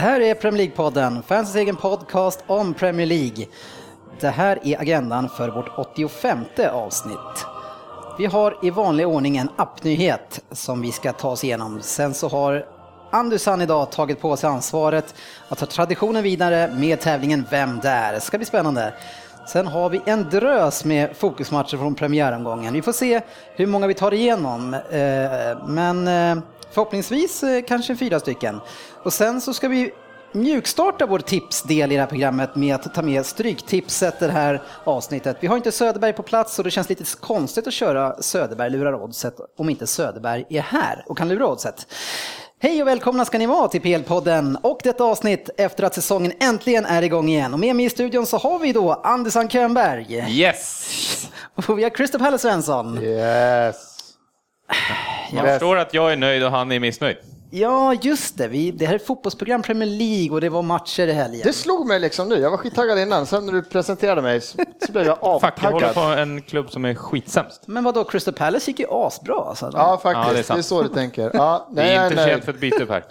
Det här är Premier League-podden, fansens egen podcast om Premier League. Det här är agendan för vårt 85 avsnitt. Vi har i vanlig ordning en appnyhet som vi ska ta oss igenom. Sen så har Andusan idag tagit på sig ansvaret att ta traditionen vidare med tävlingen Vem där? Det ska bli spännande. Sen har vi en drös med fokusmatcher från premiäromgången. Vi får se hur många vi tar igenom. Eh, men eh, förhoppningsvis eh, kanske fyra stycken. Och sen så ska vi mjukstarta vår tipsdel i det här programmet med att ta med stryktipset det här avsnittet. Vi har inte Söderberg på plats och det känns lite konstigt att köra Söderberg lurar oddset om inte Söderberg är här och kan lura oddset. Hej och välkomna ska ni vara till PL-podden och detta avsnitt efter att säsongen äntligen är igång igen. Och med mig i studion så har vi då Andersson Könberg. Yes! Och vi har Christer Svensson. Yes. Jag förstår att jag är nöjd och han är missnöjd. Ja, just det. Vi, det här är fotbollsprogram Premier League och det var matcher i helgen. Det slog mig liksom nu. Jag var skittaggad innan. Sen när du presenterade mig så, så blev jag Fuck, jag håller avtaggad. på en klubb som är skitsämst. Men vadå, Crystal Palace gick ju asbra. Alltså. Ja, Ja, faktiskt. det är det, är så du tänker. Ja, Det nej, är inte nej. sent för ett byte här.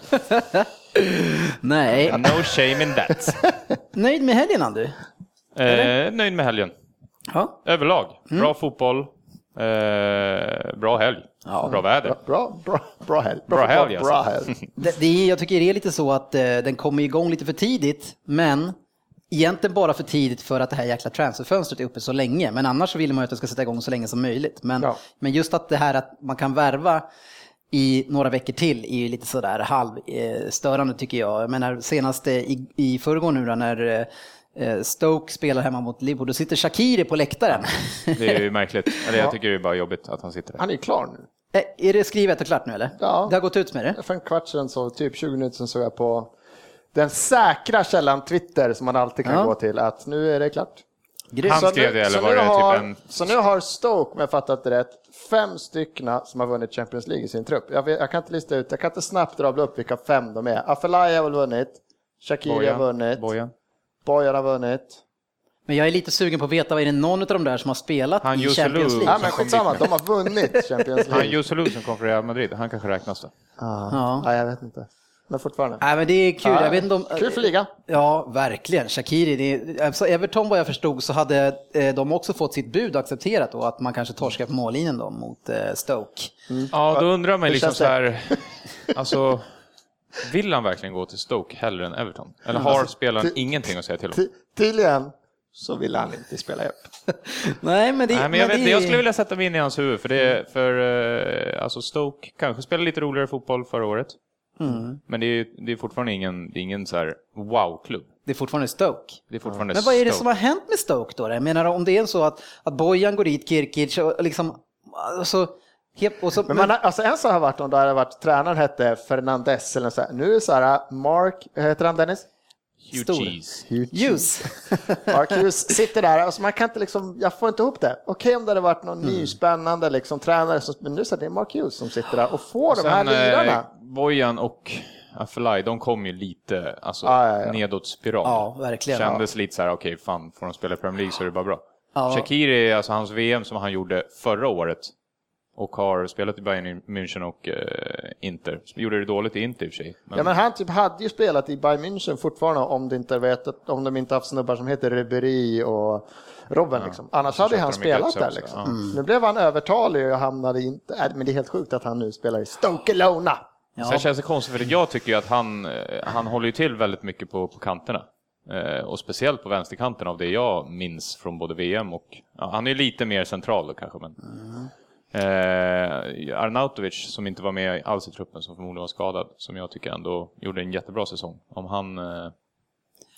Nej, No shame in that. nöjd med helgen Andy? Eh, nöjd med helgen. Ja. Överlag. Bra fotboll. Eh, bra helg. Bra väder. Bra, bra, bra helg. Bra fotboll, helg, alltså. Bra helg. Det, det är, jag tycker det är lite så att eh, den kommer igång lite för tidigt, men egentligen bara för tidigt för att det här jäkla transferfönstret är uppe så länge. Men annars så vill man ju att det ska sätta igång så länge som möjligt. Men, Ja. men just att det här att man kan värva i några veckor till är ju lite sådär halvstörande tycker jag. Jag menar senast eh, i, i förrgår nu då när eh, Stoke spelar hemma mot Liverpool, då sitter Shakiri på läktaren. Det är ju märkligt. Eller jag tycker det är bara jobbigt att han sitter där. Han är klar nu. Eh, är det skrivet och klart nu eller? Ja. Det har gått ut med det? För en kvart sedan, så, typ 20 minuter sedan, såg jag på den säkra källan Twitter som man alltid kan Ja. gå till att nu är det klart. Grymt. Han Så skrev nu- det, eller var det har, typ en... Så nu har Stoke, om jag fattat det rätt, fem stycken som har vunnit Champions League i sin trupp. Jag, vet, jag kan inte lista ut, jag kan inte snabbt dra upp vilka fem de är. Afellay har väl vunnit, Shakiri har vunnit, Bojan. Bojan har vunnit. Men jag är lite sugen på att veta, vad är det någon av de där som har spelat Han i Joselu. Champions League? Som men skitsamma, de har vunnit Champions Han League. Joselu som kom från Real Madrid, han kanske räknas då. Ja. Ja, jag vet inte. Men fortfarande. Nej, men det är kul. Ja, jag vet inte om... Kul för ligan. Ja, verkligen. Shakiri, det är... alltså Everton vad jag förstod så hade eh, de också fått sitt bud accepterat då, att man kanske torskar på mållinjen då mot eh, Stoke. Ja, då undrar man liksom så här... Alltså, vill han verkligen gå till Stoke hellre än Everton? Eller har spelaren ty- ingenting att säga till om? Ty- Tydligen så vill han inte spela upp. Nej, men det... Nej, men jag, vet, det jag skulle vilja sätta mig in i hans huvud, för, det, för eh, alltså Stoke kanske spelade lite roligare fotboll förra året. Mm. Men det är, det är fortfarande ingen, är ingen så här wow-klubb. Det är fortfarande Stoke. Det är fortfarande Men vad är det Stoke. som har hänt med Stoke då? Jag menar om det är så att, att Bojan går dit, Kirkic och liksom... Alltså, och så, Men man, har- alltså en sak har varit om det hade varit tränaren hette Fernandes eller så här. Nu är det så här, Mark, heter han Dennis? Hugh Stor. Cheese. Ljus. Mark Hughes sitter där, alltså man kan inte liksom, jag får inte ihop det. Okej om det hade varit någon ny spännande liksom, tränare, som, men nu så är det Mark Hughes som sitter där och får de här eh, lirarna. Bojan och Afellay, de kom ju lite alltså, Ja, ja, ja. nedåt spiral. Ja, verkligen. Kändes lite så här, okej, fan, får de spela i Premier League så är det bara bra. Ja. Shakiri, alltså hans VM som han gjorde förra året och har spelat i Bayern München och eh, Inter. Gjorde det dåligt i Inter i och för sig. Men, Ja men han typ hade ju spelat i Bayern München fortfarande om, det inte vet, om de inte haft snubbar som heter Ribéry och Robben. Liksom. Annars så hade han spelat där. Liksom. ja. Nu blev han övertalig och hamnade inte... Äh, men det är helt sjukt att han nu spelar i Stoke Alona. Sen känns det konstigt för att jag tycker ju att han, eh, han håller ju till väldigt mycket på, på kanterna. Eh, och speciellt på vänsterkanten av det jag minns från både VM och... Ja, han är ju lite mer central då kanske men... Eh, Arnautovic som inte var med alls i truppen som förmodligen var skadad som jag tycker ändå gjorde en jättebra säsong. Om han... Eh,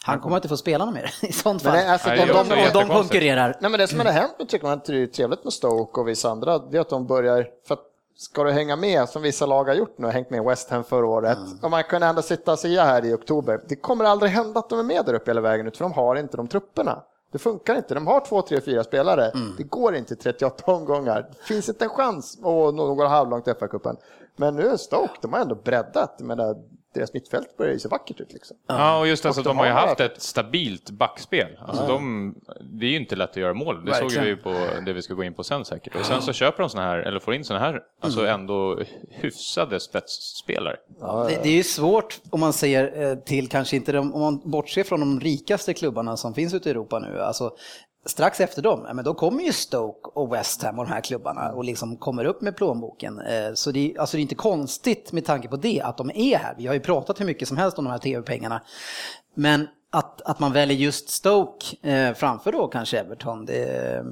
Han kommer inte få spela mer i sånt Men fall. det är alltså- om, Nej, de, om de jättekonstigt. konkurrerar. Nej men det som hade hänt med tycker man att det är trevligt med Stoke och vissa andra, det är att de börjar... För att ska du hänga med som vissa lag har gjort nu, hängt med West Ham förra året, Mm. och man kan ändå sitta och säga här i oktober, det kommer aldrig hända att de är med där uppe hela vägen ut, för de har inte de trupperna. Det funkar inte. De har två, tre, fyra spelare. Mm. Det går inte i 38 omgångar. Det finns inte en chans och någon går halvlångt i FA-cupen. Men nu är Stoke, de har ändå breddat. Jag menar, deras mittfält börjar ju se vackert ut. Liksom. Ja, och just alltså, Och de de har ju haft varit- ett stabilt backspel. Alltså, de, det är ju inte lätt att göra mål. Det såg Verkligen. vi ju på det vi ska gå in på sen säkert. Och sen så köper de såna här, eller får in såna här, alltså ändå hyfsade spetsspelare. Det, det är ju svårt om man ser eh, till kanske inte de, om man bortser från de rikaste klubbarna som finns ute i Europa nu. Alltså, strax efter dem, ja, men då kommer ju Stoke och West Ham och de här klubbarna och liksom kommer upp med plånboken. Eh, så det, är- alltså det är inte konstigt med tanke på det att de är här. Vi har ju pratat hur mycket som helst om de här tv-pengarna. Men att, att man väljer just Stoke eh, framför då kanske Everton, det,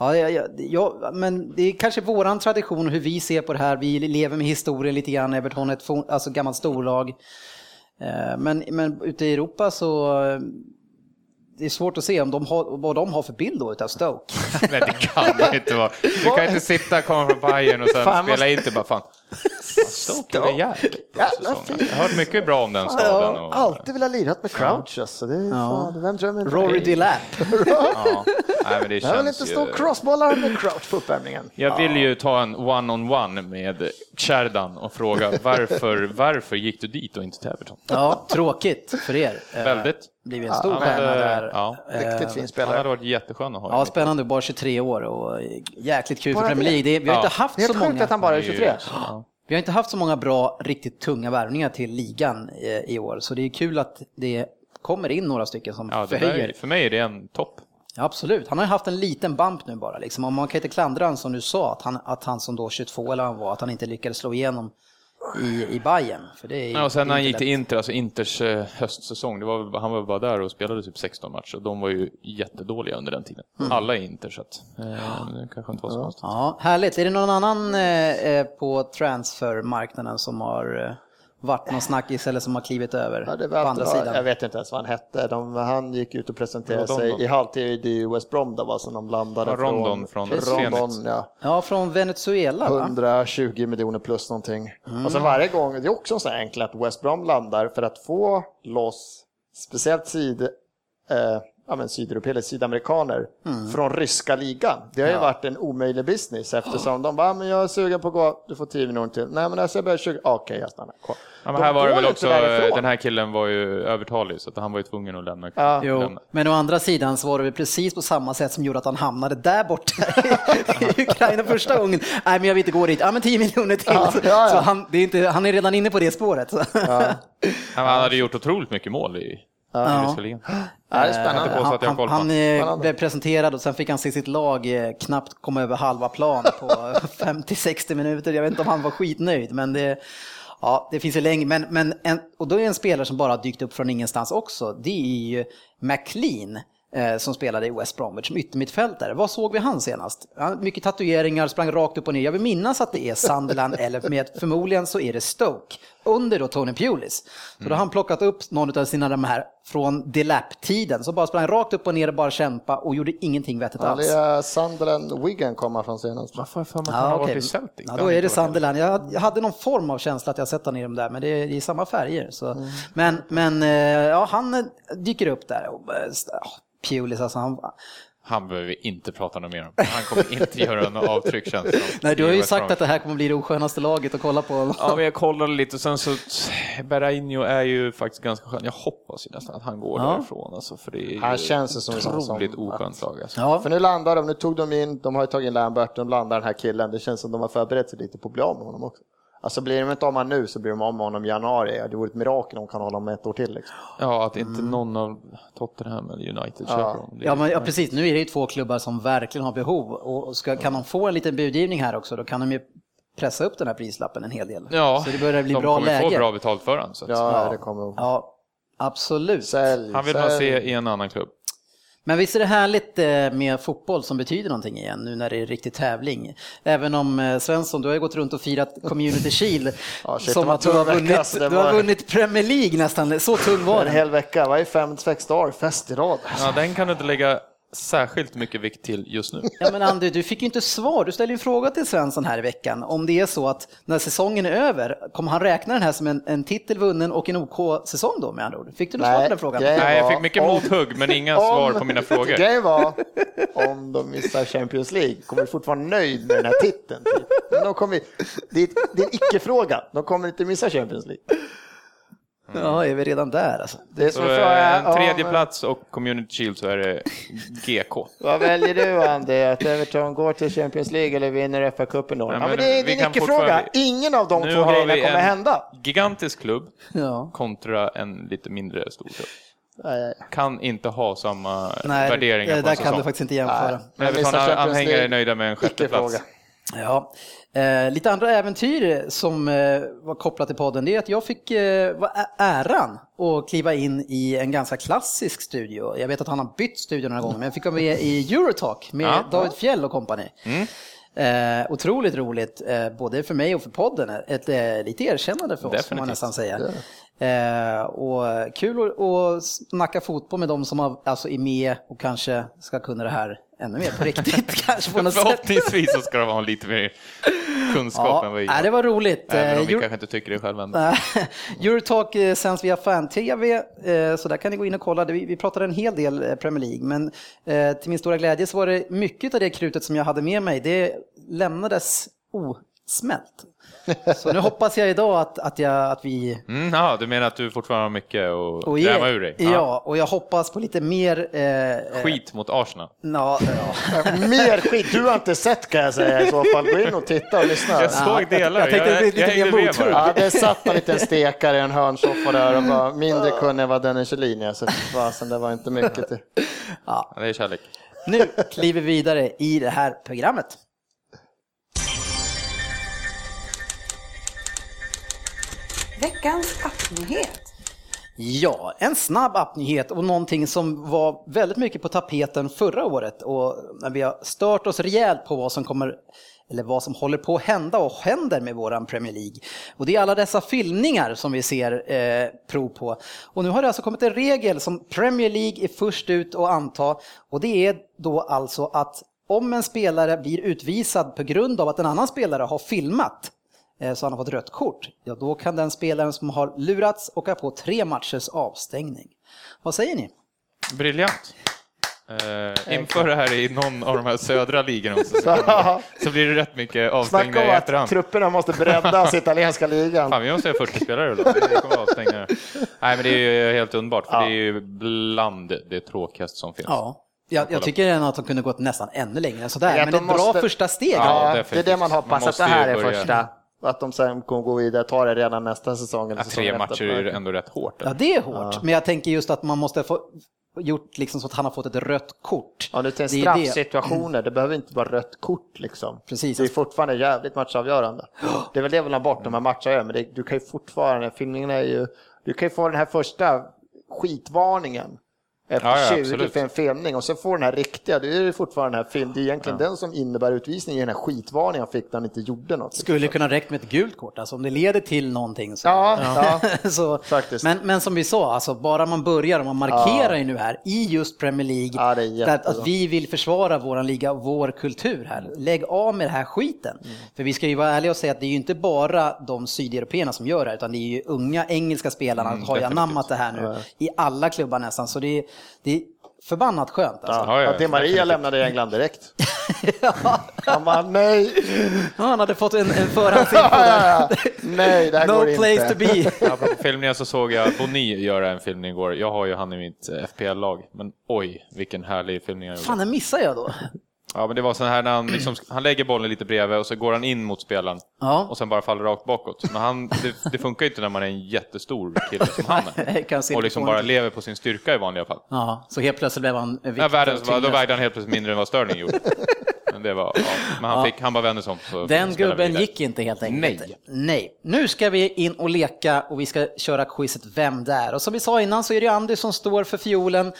Ja, ja, ja, ja, men det är kanske våran tradition hur vi ser på det här. Vi lever med historien lite grann. Everton är ett for- alltså gammalt storlag. Eh, Men, men ute i Europa så det är svårt att se om de har, vad de har för bild då utav Stoke. Men det kan det inte vara. Du kan inte sitta, komma från Bayern och sen Fan, spela måste- in det bara fan. Säsong. fin. Jag har hört mycket bra om den Jag staden. har Och, alltid velat lira med Crouch. Alltså. Det är, fan, vem drömmer inte Rory det? Delap. ja. Nej, men det Jag vill inte stå ju... crossbollar med Crouch på uppvärmningen. Jag vill ju ta en one-on-one med Sherdan och fråga varför, varför gick du dit och inte till Everton? Ja, tråkigt för er. Eh, Väldigt. Blivit en stor Han stjärna där. ja. Riktigt fin Han spelare. hade varit jätteskön att ha. Ja, spännande. Bara 23 år och jäkligt kul för Bara Premier det? League. Det, vi har Ja. inte haft Det är så helt sjukt många... att han bara är Det är ju- 23. Ja. Vi har inte haft så många bra, riktigt tunga värvningar till ligan eh, i år, så det är kul att det kommer in några stycken som Ja, förhöjer. för mig är det en topp. Ja, absolut. Han har ju haft en liten bump nu bara. Liksom. Och man kan inte klandra honom som du sa, att han, att han som då 22 eller han var, att han inte lyckades slå igenom i, i Bayern. För det är, Ja, och sen när han gick till. Inter, alltså Inters eh, höstsäsong, det var, han var bara där och spelade typ 16 matcher och de var ju jättedåliga under den tiden. Mm. Alla i Inter, så att, eh, det kanske inte var så konstigt. Ja, härligt. Är det någon annan eh, eh, på transfermarknaden som har eh, varit någon snackis eller som har klivit över Ja, det på var andra alltid, sidan? jag vet inte ens vad han hette. De, han gick ut och presenterade Rondon sig i halvtid i West Brom då, va, som de landade Ja, Rondon från. från Rondon, ja. Ja, från Venezuela va? 120 miljoner plus någonting. Mm. Och så varje gång, det är också en sån enkel att West Brom landar för att få loss, speciellt syd, eh, ja, men sydeuropeer sydamerikaner Mm. från ryska ligan. Det har ju varit en omöjlig business eftersom de bara, "Ah, men jag är sugen på att gå, du får 10 miljoner till. Nej men alltså jag börjar 20, okej jag stannar kvar. Ja, men De här var det väl också, den här killen var ju övertalig så att han var ju tvungen att lämna. Ja. Jo, men å andra sidan så var det väl precis på samma sätt som gjorde att han hamnade där borta i Ukraina första gången. Nej, men jag vill inte gå dit. Ja, men 10 miljoner till. Ja, ja, ja. Så han, det är inte, han är redan inne på det spåret. Så. Han hade gjort otroligt mycket mål i, ligan. Ja, det är Jag spännande. Han, han eh, Spännande. blev presenterad och sen fick han se sitt lag eh, knappt komma över halva plan på 50-60 minuter. Jag vet inte om han var skitnöjd, men det, ja, det finns ju länge. Men, men en, och då är det en spelare som bara har dykt upp från ingenstans också. Det är ju McLean. eh, Som spelade i West Bromwich som yttermittfältare. Vad såg vi han senast? Han mycket tatueringar, sprang rakt upp och ner. Jag vill minnas att det är Sunderland eller med, förmodligen så är det Stoke. Under då Tony Pulis. Så då har han plockat upp någon av sina de här från Delap-tiden. Så bara sprang rakt upp och ner och bara kämpa och gjorde ingenting vettigt Ja, alls. det är Sunderland Wigan komma från senast. Varför för Ja, Celtic? Ja, då är det. Sunderland. Jag, jag hade någon form av känsla att jag sett honom i dem där, men det är i samma färger. Så. Mm. Men, men eh, ja, han eh, dyker upp där. Och, eh, ja, Pulis, alltså han, Han behöver vi inte prata något mer om. Han kommer inte göra något avtryck känns det Nej, du har ju sagt att det här kommer bli det oskönaste laget att kolla på. Ja, men jag kollade lite och sen så Berrainho är ju faktiskt ganska skön. Jag hoppas ju nästan att han går Ja. därifrån alltså, för det är ju Han känns ju som sån otroligt som- oskönt lag alltså. Ja, För nu landar de, nu tog de in, de har ju tagit in Lambert, de landar den här killen. Det känns som de har förberett sig lite på att bli av med honom också. Alltså blir de inte av med honom nu så blir de av med honom i januari. Det vore ett mirakel om de kan hålla honom ett år till. Liksom. Ja, att inte någon av Tottenham eller United köper honom. Ja, men, ja, precis. Nu är det ju två klubbar som verkligen har behov. Och ska, kan de få en liten budgivning här också, då kan de ju pressa upp den här prislappen en hel del. Ja, så det börjar bli de bra kommer läge. få bra betalt för honom. Så att Ja, det kommer att... Ja, absolut. Sälj, Han vill man sälj. se i en annan klubb. Men visst är det härligt eh, med fotboll som betyder någonting igen nu när det är riktig tävling. Även om eh, Svensson, du har ju gått runt och firat Community Shield Ja, shit, som att du har, vunnit, det du har vunnit Premier League nästan, så tung var En den. hel vecka, varje fem, sex dagar, fest i rad. Ja, den kan du inte lägga särskilt mycket vikt till just nu. Ja men Andy, du fick ju inte svar. Du ställde ju en fråga till Svensson här i veckan. Om det är så att när säsongen är över, kommer han räkna den här som en, en titel vunnen och en OK-säsong då med andra ord? Fick du något svar på den frågan? Nej, jag fick mycket om- mothugg men inga svar på mina frågor. Grejen var, om de missar Champions League, kommer du fortfarande nöjd med den här titeln? Typ. Men de kommer, det, är, det är en icke-fråga, de kommer inte missa Champions League. Ja, är vi redan där alltså? Det är Så att eh, fråga, en tredje ja, plats och Community Shield så är det GK. Vad väljer du Andy? Att Everton går till Champions League eller vinner FA-cupen då? Ja, Ja, men men det är, det vi en icke-fråga. Ingen av de Nu två grejerna kommer en- hända. Gigantisk klubb Ja. kontra en lite mindre stor klubb. Nej, nej. Kan inte ha samma Nej, värderingar det på en där kan du faktiskt inte jämfara. Men missar Champions Everton-anhängare är nöjda med en sjätte plats. Ja. Eh, lite andra äventyr som eh, var kopplat till podden, det är att jag fick eh, äran att kliva in i en ganska klassisk studio. Jag vet att han har bytt studio några gånger, men jag fick vara med i Eurotalk med Ja. David Fjell och kompani. Eh, otroligt roligt, eh, både för mig och för podden. Ett eh, lite erkännande för oss, får man nästan säga. Eh, och kul att snacka fotboll med de som har, alltså är med och kanske ska kunna det här ännu mer på riktigt. kanske på något. Förhoppningsvis så ska de ha lite mer kunskap än vad vi Ja, nej, det var roligt. Även om Eh, vi Euro- kanske inte tycker det själva. Eurotalk eh, sänds via fan-tv, eh, så där kan ni gå in och kolla. Vi pratade en hel del Premier League, men till min stora glädje så var det mycket av det krutet som jag hade med mig, det lämnades osmält. Så nu hoppas jag idag att, att, jag, att vi... Mm, ja, du menar att du fortfarande har mycket att och gräva ur dig? Ja, och jag hoppas på lite mer... Eh, eh, Skit mot Arsenal. Ja, ja. Mer skit, du har inte sett kan jag säga i så fall. Gå in och titta och lyssna. Jag såg delar. jag tänkte det blir lite mer hängde med mothugg. Ja, det satt en liten stekare i en hörnsoffa där och var mindre kunnig än vad Dennis Kjellin är. Så fasen, det var inte mycket till. Ja, det är kärlek. Nu kliver vi vidare i det här programmet. Veckans appnyhet. Ja, en snabb appnyhet och någonting som var väldigt mycket på tapeten förra året och när vi har stört oss rejält på vad som kommer eller vad som håller på att hända och händer med våran Premier League. Och det är alla dessa filmningar som vi ser eh, prov på. Och nu har det alltså kommit en regel som Premier League är först ut att anta och det är då alltså att om en spelare blir utvisad på grund av att en annan spelare har filmat så han har fått rött kort, ja då kan den spelaren som har lurats åka på tre matchers avstängning. Vad säger ni? Briljant. Uh, inför det här i någon av de här södra ligorna så, så blir det rätt mycket avstängningar Snacka i om att efterhand. trupperna måste breddas i italienska ligan. Fan, vi måste ha 40 spelare då. Det kommer vara avstängningar. Nej, men det är ju helt underbart, för Ja. det är ju bland det tråkigaste som finns. Ja, jag, jag tycker ändå att de kunde gått nästan ännu längre än sådär, Ja, men det är de ett bra måste- första steg. Ja, det är det man Man hoppas att måste det här är börja- första. Att de sen kommer gå vidare, ta det redan nästa säsong. Eller Ja, tre matcher är ju ändå rätt hårt. Ja, det är hårt, men jag tänker just att man måste få gjort liksom så att han har fått ett rött kort. Ja, nu till en Det det. straffsituationer, det behöver inte vara rött kort liksom. Precis. Det är fortfarande jävligt matchavgörande. Det är väl det vill ha bort de här matcherna, men det, du kan ju fortfarande, filmningen är ju, du kan ju få den här första skitvarningen efter Ja, ja, 20 absolut. för en filmning och sen får den här riktiga, det är ju fortfarande den här film, det är egentligen den som innebär utvisningen, den här skitvarningen han fick när han inte gjorde något. liksom. Skulle kunna räcka med ett gult kort, alltså om det leder till någonting. Så, Ja, ja. så, Faktiskt. Men, men som vi sa, alltså, bara man börjar och man markerar ju nu här i just Premier League Ja, jättebra. att vi vill försvara vår liga och vår kultur här. Lägg av med den här skiten. Mm. För vi ska ju vara ärliga och säga att det är ju inte bara de sydeuropeerna som gör det här, utan det är ju unga engelska spelarna Mm, har ju anammat det här nu i alla klubbar nästan. Så det är, det är förbannat skönt alltså. Ja, ja, Ja, det Maria lämnade England direkt. Han bara, nej, Ja, han hade fått en, en förhandsinfo ja, där. ja, ja. nej, det här går No inte. place to be. Apropå filmningar så såg jag Boni göra en filmning igår. Jag har ju han i mitt eh, FPL-lag, men oj, vilken härlig filmning han gjorde. Fan, den missar jag då. Ja, men det var så här när han, liksom, han lägger bollen lite bredvid och så går han in mot spelaren Ja. och sen bara faller rakt bakåt. Men han, det, det funkar ju inte när man är en jättestor kille som han är. Och liksom bara lever på sin styrka i vanliga fall. Ja, så helt plötsligt blev han viktig Ja, världens, då vägde han helt plötsligt mindre än vad Sterling gjorde. Men, det var, ja. men han, fick, han bara vände sig om. Den gubben gick inte helt enkelt. Nej. Nej. Nu ska vi in och leka och vi ska köra quizet Vem där? Och som vi sa innan så är det Andy som står för fiolen,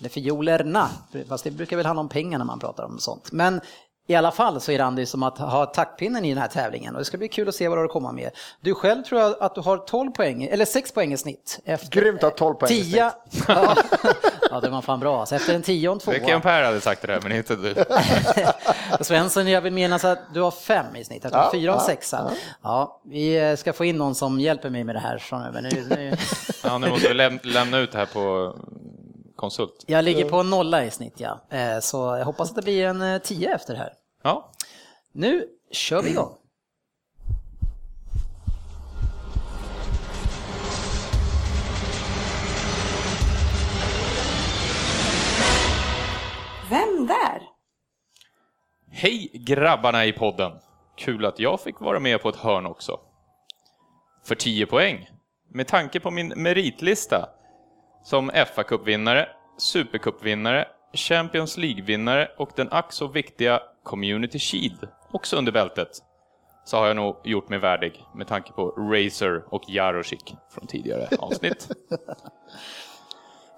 eller fiolerna, fast det brukar väl handla om pengar när man pratar om sånt. Men i alla fall så är det Andy som att ha taktpinnen i den här tävlingen och det ska bli kul att se vad du har att komma med. Du själv tror jag att du har 12 poäng, eller 6 poäng i snitt. Efter, Grymt att ha 12 poäng i snitt. Ja, ja, det var fan bra. Alltså efter en 10 och en 2. Veckan Per hade sagt det där, men inte du. Svensson, jag vill minnas att du har 5 i snitt, att du har 4 och 6. Ja, ja, vi ska få in någon som hjälper mig med det här framöver. Nu, nu. Ja, nu måste vi läm lämna ut det här på konsult. Jag ligger på en nolla i snitt, ja. Eh, så jag hoppas att det blir en 10 eh, efter det här. Ja. Nu kör vi igång. Vem där? Hej grabbarna i podden! Kul att jag fick vara med på ett hörn också. För 10 poäng. Med tanke på min meritlista som FA-cupvinnare, Supercupvinnare, Champions League-vinnare och den ack så viktiga Community Shield också under bältet så har jag nog gjort mig värdig med tanke på Razer och Jarosik från tidigare avsnitt.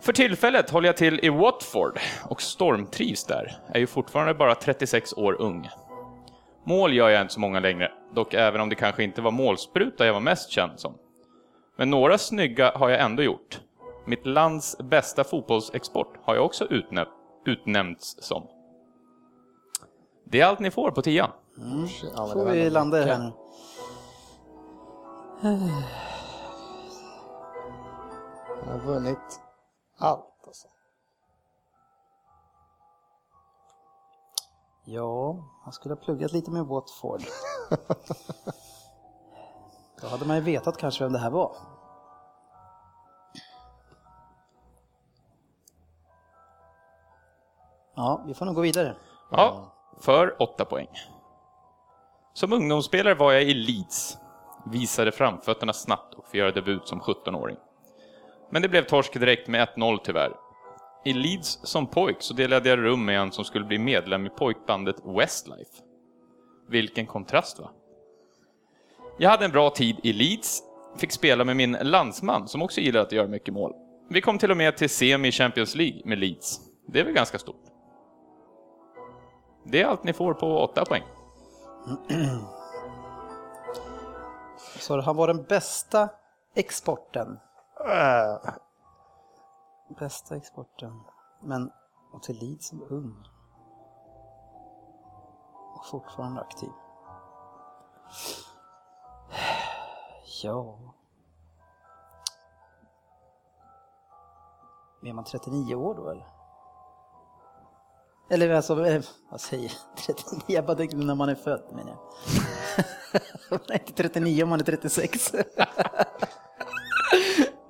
För tillfället håller jag till i Watford och stormtrivs där. Är ju fortfarande bara 36 år ung. Mål gör jag inte så många längre, dock även om det kanske inte var målspruta jag var mest känd som. Men några snygga har jag ändå gjort. Mitt lands bästa fotbollsexport har jag också utnämnt, utnämnts som. Det är allt ni får på tian. Mm. Får vi landa här nu. Han har vunnit allt alltså. Ja, han skulle ha pluggat lite med Watford. Då hade man ju vetat kanske vem det här var. Ja, vi får nog gå vidare. Ja, för 8 poäng. Som ungdomsspelare var jag i Leeds. Visade framfötterna snabbt och fick göra debut som 17-åring. Men det blev torsk direkt med 1-0 tyvärr. I Leeds som pojk så delade jag rum med en som skulle bli medlem i pojkbandet Westlife. Vilken kontrast va? Jag hade en bra tid i Leeds, fick spela med min landsman som också gillar att göra mycket mål. Vi kom till och med till semi Champions League med Leeds. Det är väl ganska stort. Det är allt ni får på 8 poäng. Så han var den bästa exporten? Äh. Bästa exporten. Men och till Leeds som ung. Och fortfarande aktiv. Ja. Är man 39 år då eller? Eller alltså, eh, vad säger jag? 39, jag bara tänkte när man är född menar jag. man är inte 39 om man är 36.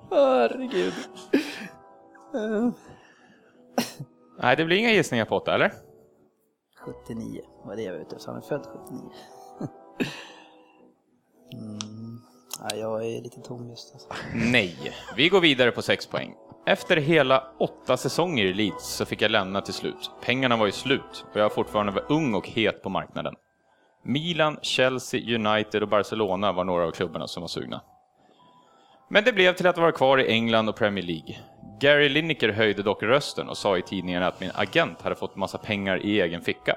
Herregud. Nej, det blir inga gissningar på 8, eller? 79 var det jag var ute efter. Han är född 79. Mm. Nej, jag är lite tom just alltså. Nej, vi går vidare på 6 poäng. Efter hela åtta säsonger i Leeds så fick jag lämna till slut. Pengarna var ju slut och jag fortfarande var ung och het på marknaden. Milan, Chelsea, United och Barcelona var några av klubbarna som var sugna. Men det blev till att vara kvar i England och Premier League. Gary Lineker höjde dock rösten och sa i tidningen att min agent hade fått massa pengar i egen ficka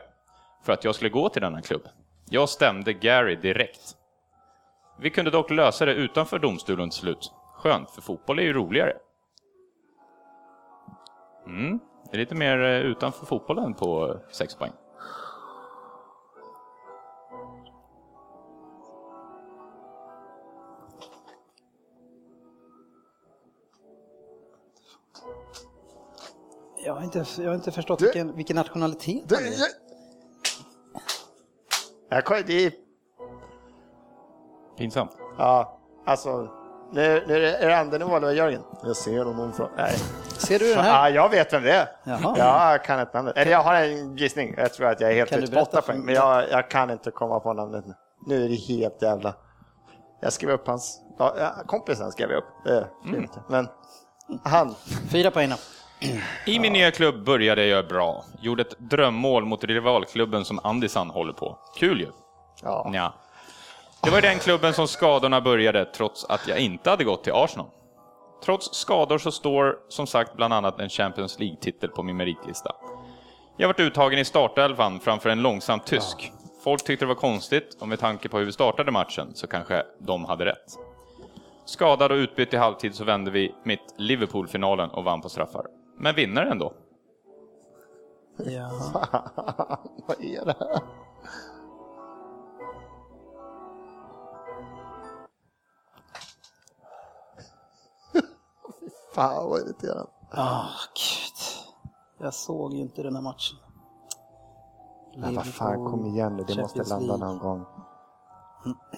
för att jag skulle gå till denna klubb. Jag stämde Gary direkt. Vi kunde dock lösa det utanför domstolen till slut. Skönt, för fotboll är ju roligare. Mm. Det är lite mer eh, utanför fotbollen på 6 poäng. Jag har inte, jag har inte förstått du, vilken, vilken nationalitet du, han är. Jag, jag, det är... Pinsamt. Ja, alltså. Nu, nu är det nivå, eller Jörgen? Jag ser honom från... Nej. Ser du den här? Ja, jag vet vem det är. Jaha. Jag kan inte namnet. Eller jag har en gissning. Jag tror att jag är helt ute på. Men jag, jag, kan inte komma på namnet. Nu är det helt jävla... Jag skrev upp hans... Ja, kompisen skrev jag upp. Mm. Men han. Fyra poäng. I min nya klubb började jag bra. Gjorde ett drömmål mot rivalklubben som Andisan håller på. Kul ju. Ja. ja. Det var den klubben som skadorna började, trots att jag inte hade gått till Arsenal. Trots skador så står som sagt bland annat en Champions League-titel på min meritlista. Jag varit uttagen i startelvan framför en långsam tysk. Folk tyckte det var konstigt och med tanke på hur vi startade matchen så kanske de hade rätt. Skadad och utbytt i halvtid så vände vi mitt Liverpool-finalen och vann på straffar. Men vinner ändå. Ja. Vad är det här? Fan vad irriterande. Ah, gud. Jag såg ju inte den här matchen. Men vad fan, kom igen nu, det måste landa någon gång.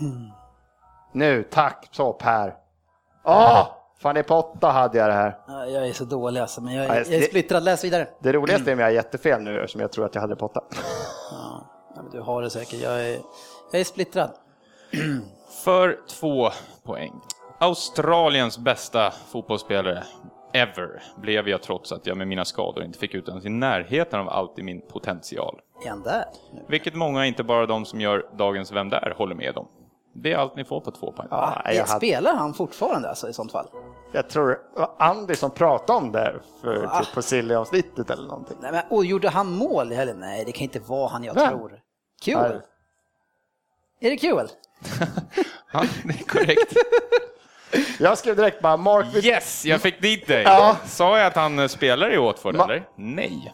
nu, tack så Per. Åh! Fan, i på åtta hade jag det här. Jag är så dålig alltså, men jag är, jag är splittrad. Läs vidare. Det roligaste är om jag har jättefel nu, eftersom jag tror att jag hade det på åtta. Ja, men du har det säkert. Jag är, jag är splittrad. För två poäng. Australiens bästa fotbollsspelare ever blev jag trots att jag med mina skador inte fick ut ens i närheten av allt i min potential. Är där? Vilket många, inte bara de som gör dagens Vem där, håller med om. Det är allt ni får på två poäng. Ja, jag Spelar han fortfarande alltså i sånt fall? Jag tror det var Andy som pratade om det för, ah. typ på Silly-avsnittet eller någonting. Nej, men, och gjorde han mål i helgen? Nej, det kan inte vara han jag Nej. tror. Kul! Är det kul? ja, det är korrekt. Jag skrev direkt bara Mark... Yes, jag fick dit dig. Ja. Sa jag att han spelar i Watford Ma eller? Nej.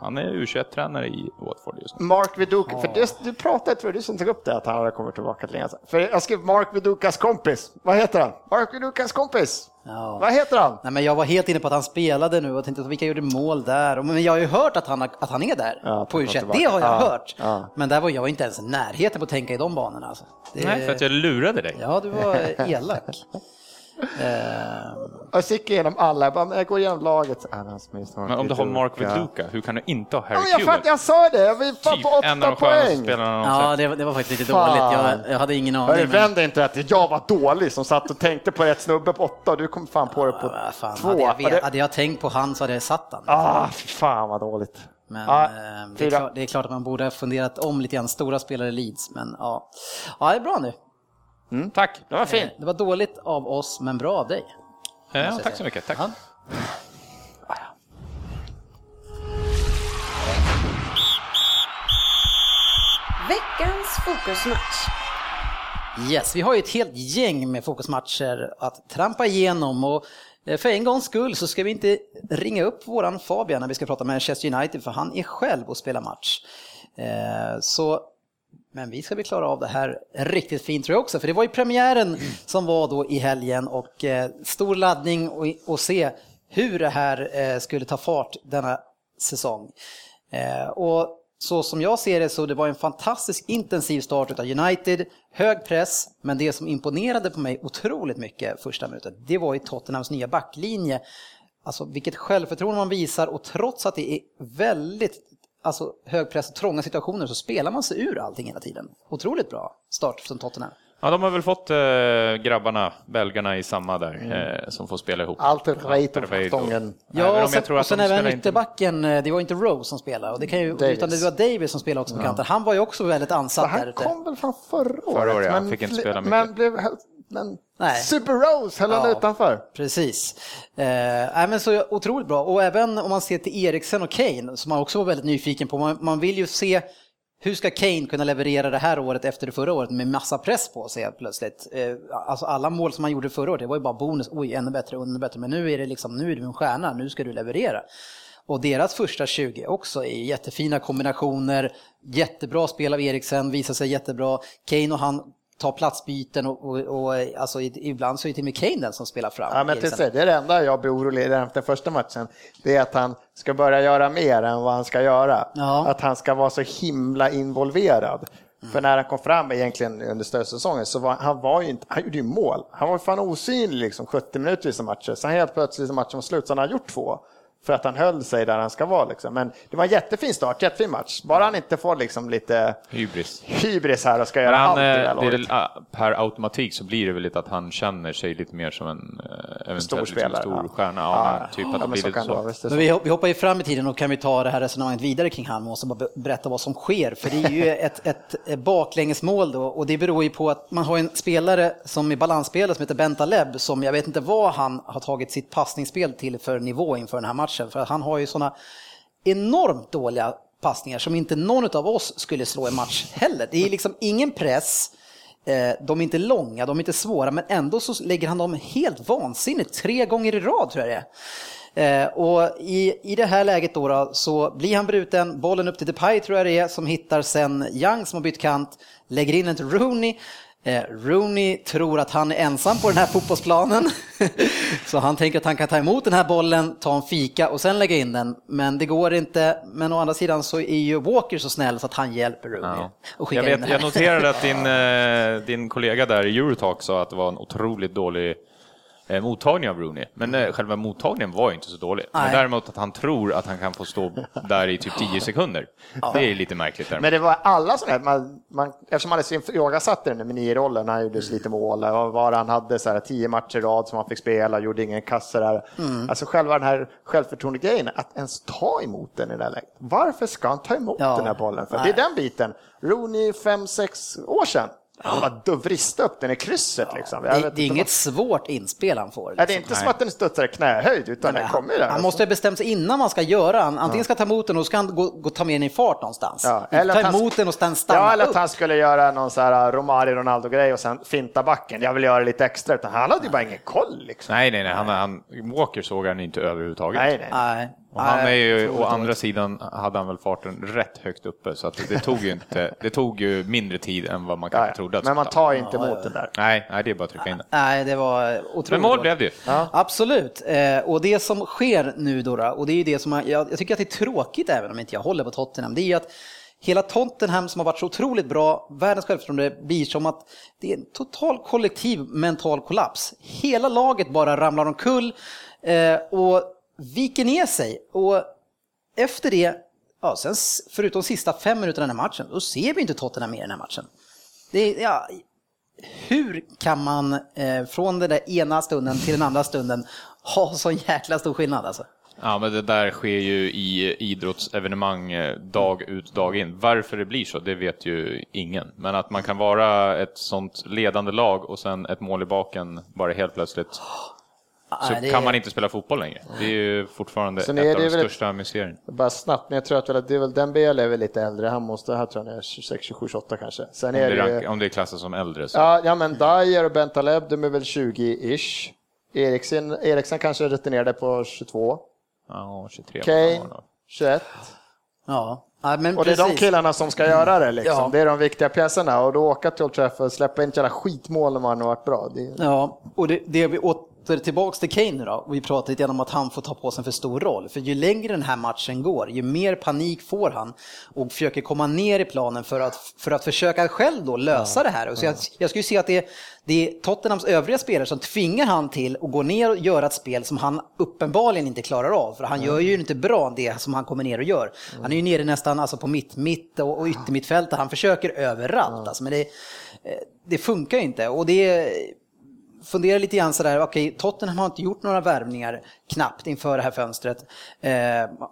Han är U21-tränare i Watford just nu. Mark Viduka, för det, du pratade, tror du som tog upp det, att han hade kommit tillbaka till länge För jag skrev Mark Vidukas kompis. Vad heter han? Mark Vidukas kompis. Ja. Vad heter han? Nej, men jag var helt inne på att han spelade nu och tänkte vilka gjorde mål där. Men jag har ju hört att han, att han är där ja, på U21. Det har jag ja, hört. Ja. Men där var jag inte ens i närheten på att tänka i de banorna. Alltså. Det... Nej, för att jag lurade dig. Ja, du var elak. Uh, jag gick igenom alla, jag, bara, jag går igenom laget. Men om du har Mark Viduka, hur kan du inte ha Harry ja, jag, fatt, jag sa det, vill fan typ på åtta poäng. Ja, det, det, var faktiskt lite fan. dåligt. Jag, jag, hade ingen aning. Men... Vänd inte att jag var dålig som satt och tänkte på rätt snubbe på åtta och du kom fan på det på ja, fan, två. Hade jag, vet, hade jag tänkt på han så hade jag satt han. Ah, fan vad dåligt. Men ja, eh, det, är klart, det, är klart, att man borde ha funderat om lite grann. Stora spelare Leeds, men ja. Ja, det är bra nu. Mm, tack, det var fint. Det var dåligt av oss, men bra av dig. Ja, tack så mycket. Tack. Ja. Veckans fokusmatch. Yes, vi har ju ett helt gäng med fokusmatcher att trampa igenom och eh, för en gångs skull så ska vi inte ringa upp våran Fabian när vi ska prata med Manchester United för han är själv och spelar match. Eh, så men vi ska bli klara av det här riktigt fint tror jag också, för det var ju premiären som var då i helgen och eh, stor laddning och, och se hur det här eh, skulle ta fart denna säsong. Eh, och så som jag ser det så det var en fantastisk intensiv start av United, hög press, men det som imponerade på mig otroligt mycket första minuten, det var ju Tottenhams nya backlinje. Alltså vilket självförtroende man visar och trots att det är väldigt alltså, hög press och trånga situationer så spelar man sig ur allting hela tiden. Otroligt bra start från Tottenham. Ja, de har väl fått äh, grabbarna, belgarna i samma där, mm. äh, som får spela ihop. Allt är rätt och stången. Ja, och sen, och sen även ytterbacken, inte... Eh, det var inte Rose som spelade, och det kan ju, utan det var Davis som spelade också på ja. kanten. Han var ju också väldigt ansatt han där ute. Han kom väl från förra året? Förra året, ja. Han fick inte spela mycket. Men blev men Nej. Super Rose höll han ja, utanför. Precis. Eh, men så otroligt bra. Och även om man ser till Eriksen och Kane, som man också var väldigt nyfiken på. Man, man vill ju se hur ska Kane kunna leverera det här året efter det förra året med massa press på sig plötsligt? Eh, alltså alla mål som han gjorde förra året, det var ju bara bonus, oj ännu bättre, ännu bättre, men nu är det liksom, nu är du en stjärna, nu ska du leverera. Och deras första 20 också är jättefina kombinationer, jättebra spel av Eriksen, visar sig jättebra. Kane och han ta platsbyten och, och, och alltså, ibland så är det till och med Kane den som spelar fram. Ja, men till det är det enda jag blir orolig efter första matchen. Det är att han ska börja göra mer än vad han ska göra. Ja. Att han ska vara så himla involverad. Mm. För när han kom fram egentligen under stödsäsongen så var han var ju inte, han gjorde ju mål. Han var fan osynlig liksom 70 minuter i vissa matcher. Sen helt plötsligt när matchen var slut så han har gjort två för att han höll sig där han ska vara. Liksom. Men det var en jättefin start, jättefin match. Bara han inte får liksom lite hybris, hybris här och ska göra han, allt det det, Per automatik så blir det väl lite att han känner sig lite mer som en eh, stor, spelare, liksom, stor ja. stjärna. Ja, ja, typ att det blir lite så. så. Men vi, hoppar ju fram i tiden och kan vi ta det här resonemanget vidare kring han. Måste bara berätta vad som sker. För det är ju ett, ett baklängesmål då och det beror ju på att man har en spelare som är balansspelare som heter Bentaleb som jag vet inte vad han har tagit sitt passningsspel till för nivå inför den här matchen. För att han har ju sådana enormt dåliga passningar som inte någon av oss skulle slå i match heller. Det är liksom ingen press, eh, de är inte långa, de är inte svåra, men ändå så lägger han dem helt vansinnigt, tre gånger i rad tror jag det är. Eh, och i, i det här läget då, då, så blir han bruten, bollen upp till Depay tror jag det är, som hittar sen Young som har bytt kant, lägger in en till Rooney. Eh, Rooney tror att han är ensam på den här fotbollsplanen. så han tänker att han kan ta emot den här bollen, ta en fika och sen lägga in den. Men det går inte. Men å andra sidan så är ju Walker så snäll så att han hjälper Rooney. Ja. Och jag, vet, jag noterade att din, eh, din kollega där i Eurotalk sa att det var en otroligt dålig eh, mottagning av Rooney. Men eh, själva mottagningen var ju inte så dålig. Nej. Men däremot att han tror att han kan få stå där i typ 10 sekunder. Ja. Det är lite märkligt. Där. Men det var alla sådana här, man, man, eftersom han ifrågasatte den med nio-rollen, han gjorde så lite mål, och var han hade så här, tio matcher i rad som han fick spela, gjorde ingen kasse där. Mm. Alltså själva den här självförtroende-grejen, att ens ta emot den i det här läget. Varför ska han ta emot ja. den här bollen? För det är den biten. Rooney fem, sex år sedan, han bara vrista upp den i krysset. Ja, liksom. det, det är inget vad... svårt inspel han får. Liksom. det är inte som att den studsar i knähöjd, utan Nej, den kommer där. Han alltså. måste ha bestämt sig innan man ska göra den. Antingen ska ta emot den och ska han gå, gå ta med den i fart någonstans. Ja, eller ta emot den och stanna Ja, eller att han skulle göra någon så här uh, Romario Ronaldo-grej och sen finta backen. Jag vill göra lite extra. Utan han hade ju bara ingen koll. Liksom. Nej, nej, nej. Han, han, Walker såg han inte överhuvudtaget. Nej, nej. Och han är ju, å andra sidan hade han väl farten rätt högt uppe så att det tog ju inte, det tog ju mindre tid än vad man kanske ja, trodde. Men man tar inte ja, emot den där. Nej, nej, det är bara att trycka in den. Nej, det var otroligt. Men mål blev det ju. Ja. Absolut, eh, och det som sker nu då, och det är ju det som jag, jag tycker att det är tråkigt även om inte jag håller på Tottenham, det är ju att hela Tottenham som har varit så otroligt bra, världens självförtroende, blir som att det är en total kollektiv mental kollaps. Hela laget bara ramlar omkull eh, och viker ner sig. Och efter det, ja, sen, förutom sista fem minuterna i den här matchen, då ser vi inte Tottenham mer i den här matchen. Det, ja, hur kan man eh, från den där ena stunden till den andra stunden ha så jäkla stor skillnad alltså? Ja, men det där sker ju i idrottsevenemang eh, dag ut, dag in. Varför det blir så, det vet ju ingen. Men att man kan vara ett sånt ledande lag och sen ett mål i baken bara helt plötsligt så Nej, kan man inte spela fotboll längre. Det är ju fortfarande Sen ett av de största mysterierna. Bara snabbt, men jag tror att det är väl Dembele är väl lite äldre. Han måste, här tror jag han är 26, 27, 28 kanske. Sen om, är det, om det är klassat som äldre så. Ja, ja men Dyer och Bentaleb, de är väl 20-ish. Eriksen, Eriksen kanske rutinerade på 22. Ja, 23. Kane, 21. Ja. Ja, och det precis. är de killarna som ska göra det. Liksom. Ja. Det är de viktiga pjäserna. Och då åka till Old Trafford och släppa in ett jävla skitmål när man har varit bra. Det... Ja, och det, det vi åt åter tillbaks till Kane nu då, och vi pratade lite om att han får ta på sig en för stor roll. För ju längre den här matchen går, ju mer panik får han och försöker komma ner i planen för att, för att försöka själv då lösa ja, det här. Och så jag, jag skulle säga att det är, det är Tottenhams övriga spelare som tvingar han till att gå ner och göra ett spel som han uppenbarligen inte klarar av. För han mm. gör ju inte bra det som han kommer ner och gör. Han är ju nere nästan alltså på mitt, mitt och, och yttermittfältet. Han försöker överallt. Mm. Alltså, men det, eh, det funkar inte. Och det funderar lite grann sådär, okej, okay, Tottenham har inte gjort några värvningar knappt inför det här fönstret. Eh,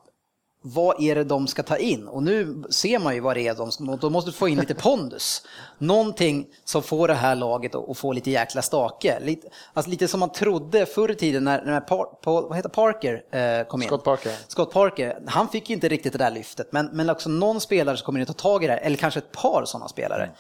vad är det de ska ta in? Och nu ser man ju vad det är de ska, de måste få in lite pondus. Någonting som får det här laget att få lite jäkla stake. Lite, alltså lite som man trodde förr i tiden när, när Par, Paul, vad heter Parker eh, kom in. Scott Parker. Scott Parker. Han fick ju inte riktigt det där lyftet, men, men också någon spelare som kommer in och tar tag i det här, eller kanske ett par sådana spelare. Mm.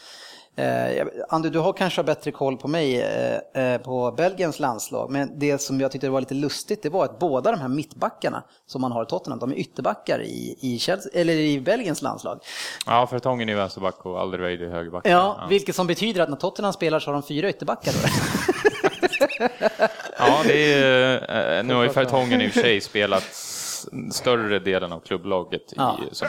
Eh, Andy, du har kanske bättre koll på mig eh, eh, på Belgiens landslag, men det som jag tyckte var lite lustigt det var att båda de här mittbackarna som man har i Tottenham, de är ytterbaccar i, i, Chelsea, eller i Belgiens landslag. Ja, för Tongen är värsterback och Alderweireld är högerback. Ja, ja, vilket som betyder att när Tottenham spelar så har de fyra ytterbackar. Ja, det är, nu har ju Fertongen i och för sig spelat större delen av klubblaget. Ja. I, som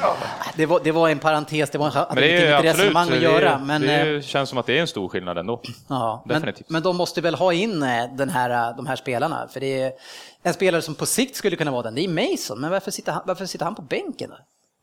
det, var, det var en parentes, det var men det är, inget resonemang att göra. Men, det eh, känns som att det är en stor skillnad ändå. Ja, Definitivt. Men, men de måste väl ha in eh, den här, eh, de här spelarna, för det är en spelare som på sikt skulle kunna vara den, det är Mason, men varför sitter han, varför sitter han på bänken?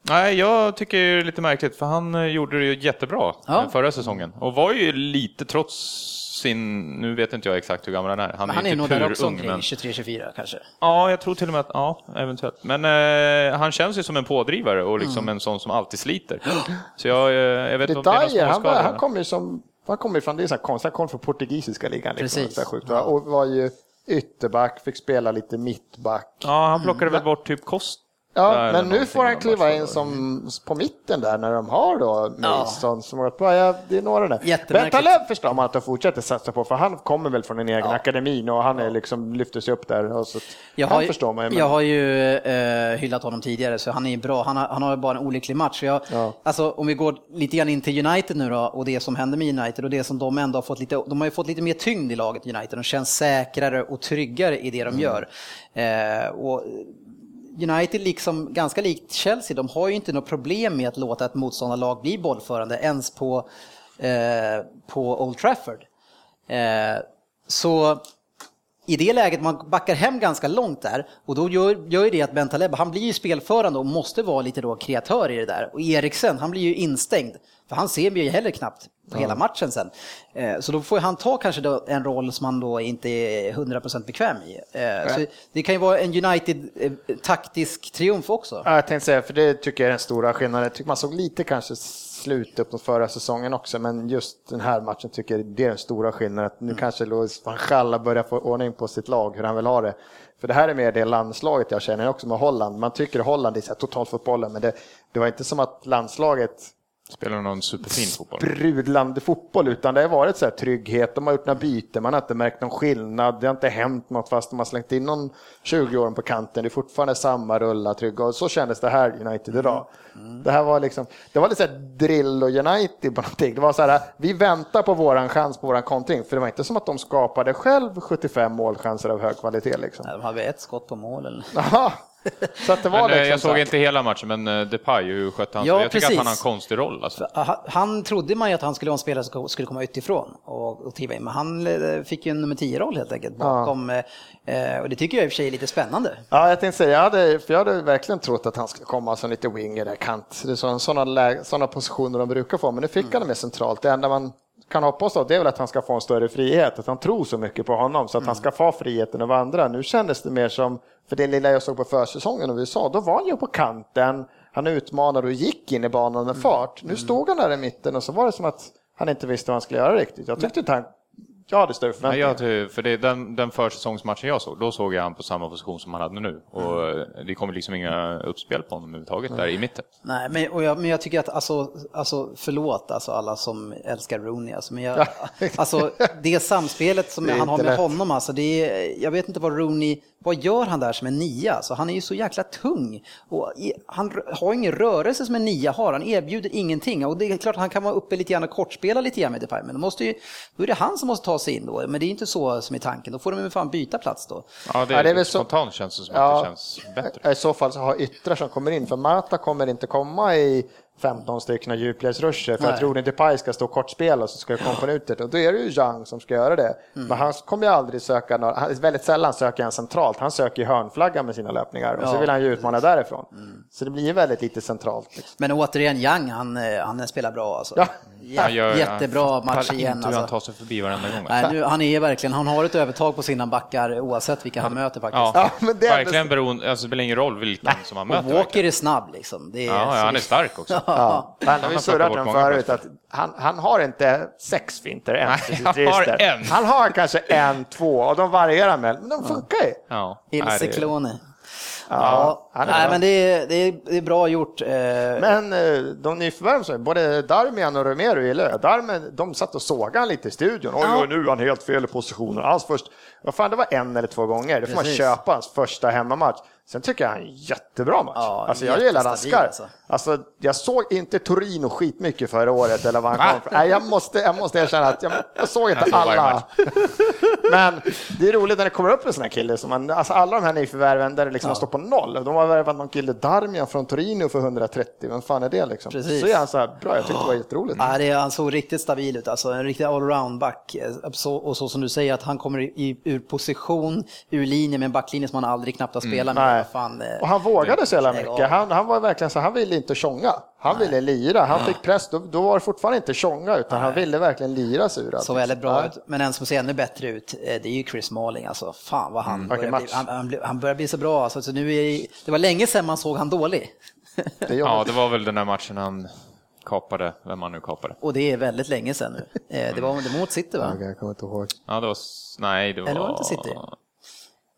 Nej, jag tycker det är lite märkligt, för han gjorde det ju jättebra ja. förra säsongen och var ju lite trots sin, nu vet inte jag exakt hur gammal han är. Han, han är, är nog där också omkring men... 23-24 kanske. Ja, jag tror till och med att, ja, eventuellt. Men eh, han känns ju som en pådrivare och liksom mm. en sån som alltid sliter. Så jag, eh, jag vet inte om det är någon han, var, han kommer ju som, han kommer från, det är så konstigt, han kom från portugisiska ligan. Liksom, Precis. Sjukt, va? och var ju ytterback, fick spela lite mittback. Ja, han plockade mm. väl bort typ Kost Ja, men nu får han kliva in som på mitten där när de har då Mason ja. som bra. Ja, det är några där. Bentaleb förstår man att de fortsätter satsa på för han kommer väl från en egen ja. akademin och han är liksom lyfter sig upp där. Och så jag har, förstår man ju, Jag har ju eh, hyllat honom tidigare så han är bra. Han har, han har bara en olycklig match. Jag, ja. Alltså om vi går lite grann in till United nu då och det som händer med United och det som de ändå har fått lite, de har ju fått lite mer tyngd i laget United. De känns säkrare och tryggare i det de mm. gör. Eh, och United, liksom ganska likt Chelsea, de har ju inte något problem med att låta ett motståndarlag bli bollförande ens på, eh, på Old Trafford. Eh, så i det läget, man backar hem ganska långt där och då gör, gör ju det att Bentaleb, han blir ju spelförande och måste vara lite då kreatör i det där. Och Eriksen, han blir ju instängd, för han ser ju heller knappt på ja. hela matchen sen. Eh, så då får han ta kanske en roll som han då inte är 100% bekväm i. Eh, så det kan ju vara en United-taktisk eh, triumf också. Ja, jag tänkte säga, för det tycker jag är den stora skillnaden. Jag tycker man såg lite kanske slut upp mot förra säsongen också, men just den här matchen tycker jag det är den stora skillnaden. Att nu mm. kanske Luis van Gaal börjar få ordning på sitt lag, hur han vill ha det. För det här är mer det landslaget jag känner också med Holland. Man tycker Holland är totalfotbollen, men det, det var inte som att landslaget Spelar någon superfin fotboll? Sprudlande fotboll, utan det har varit så här trygghet. De har gjort några byten, man har inte märkt någon skillnad. Det har inte hänt något fast de har slängt in någon 20 år på kanten. Det är fortfarande samma rulla, trygga. Och så kändes det här United idag. Mm. Det här var liksom, det var lite så här drill och United på någonting. Det var så här, vi väntar på våran chans på våran kontring. För det var inte som att de skapade själv 75 målchanser av hög kvalitet. Liksom. Nej, de hade ett skott på mål. Eller? Så att det var men, liksom jag såg inte hela matchen, men eh, Depay, hur skötte han ja, Jag tycker att han har en konstig roll. Alltså. Han trodde man ju att han skulle vara en spelare som skulle komma utifrån och, och in, men han eh, fick ju en nummer 10-roll helt enkelt bakom. Ja. Eh, och det tycker jag i och för sig är lite spännande. Ja, jag tänkte säga, jag hade, för jag hade verkligen trott att han skulle komma som lite winger där kant. Det är sådana, sådana positioner de brukar få, men nu fick mm. han det mer centralt. Det enda man kan hoppas då, det är väl att han ska få en större frihet, att han tror så mycket på honom så att mm. han ska få friheten att vandra. Nu kändes det mer som, för det lilla jag såg på försäsongen och vi sa, då var han ju på kanten, han utmanade och gick in i banan med mm. fart. Nu mm. stod han där i mitten och så var det som att han inte visste vad han skulle göra riktigt. Jag tyckte inte han jag hade större förväntningar. Ja, jag, för det, den, den försäsongsmatchen jag såg, då såg jag han på samma position som han hade nu. Och mm. det kommer liksom inga uppspel på honom överhuvudtaget mm. där i mitten. Nej, men, och jag, men jag tycker att, alltså, alltså förlåt alltså alla som älskar Rooney, alltså, men jag, alltså, det samspelet som han har med lätt. honom, alltså, det är, jag vet inte vad Rooney vad gör han där som en nia? Alltså, han är ju så jäkla tung. Och han har ingen rörelse som en nia har, han erbjuder ingenting. Och det är klart att han kan vara uppe lite grann och kortspela lite grann med Depay, men då, måste ju, då är det han som måste ta sig in då. Men det är inte så som är tanken, då får de ju fan byta plats då. Ja, det, är, ja, det är väl spontant så... känns det som ja, att det känns bättre. I så fall så har yttrar som kommer in, för Mata kommer inte komma i 15 stycken djupledsruscher för Nej. att Rooney Depay ska stå kortspel och så ska det komma på ut och då är det ju Zhang som ska göra det. Mm. Men han kommer ju aldrig söka, några, väldigt sällan söker han centralt, han söker ju hörnflaggan med sina löpningar och ja, så vill han ju utmana precis. därifrån. Mm. Så det blir ju väldigt lite centralt. Liksom. Men återigen, Young han, eh, han spelar bra alltså. Ja. Ja, gör, Jättebra match igen. Inte hur han alltså. tar sig förbi varenda gång. Nej, nu, han är verkligen, han har ett övertag på sina backar oavsett vilka han, han möter faktiskt. Ja, men det verkligen beroende, alltså, det spelar ingen roll vilken som han möter. Och Walker är snabb liksom. Är, ja, ja, han är stark också. Ja. Men har surrat om förut att han, han har inte sex finter ens Nej, han har en. Han har kanske en, två och de varierar med, men de funkar ju. Ja. Ilse Klone. Ja, ja nej, men det är, det, är, det är bra gjort. Eh. Men eh, de nyförvärv, både Darmian och Romero gillar jag. Darmian, de satt och sågade han lite i studion. Oj, ja. nu är han helt fel i positionen. Hans först, vad fan, det var en eller två gånger. Det får Precis. man köpa hans första hemmamatch. Sen tycker jag han är en jättebra match. Ja, alltså jag gillar Raskar. Alltså. alltså. jag såg inte Torino skitmycket förra året eller vad han kom. Nej, jag måste, jag måste erkänna att jag, jag såg inte alla. Men det är roligt när det kommer upp en sån här kille som man, alltså alla de här nyförvärven där det liksom ja. står på noll. De har värvat någon kille, Darmian från Torino för 130. Vem fan är det liksom? Precis. Så är han så här bra. Jag tyckte det var jätteroligt. Ja, det, han såg riktigt stabil ut, alltså en riktig allround-back. och så som du säger att han kommer i, ur position, ur linje med en backlinje som han aldrig knappt har spelat mm. med. Fan, eh, och han vågade så jävla mycket. Han, han var verkligen så, han ville inte tjonga. Han Nej. ville lira. Han fick press, då, då var det fortfarande inte tjonga utan Nej. han ville verkligen lira sig ur allt. Så väldigt bra ut. Men en som ser ännu bättre ut, eh, det är ju Chris Malling alltså. Fan vad han, mm. börjar, bli, han, han, han, börjar bli så bra. Alltså, så nu är, det var länge sedan man såg han dålig. Det ja, det var väl den här matchen han kapade, vem han nu kapade. Och det är väldigt länge sedan nu. Eh, det var mot City va? Jag kommer inte ihåg. Ja, det var, nej, det var... Eller var det inte City?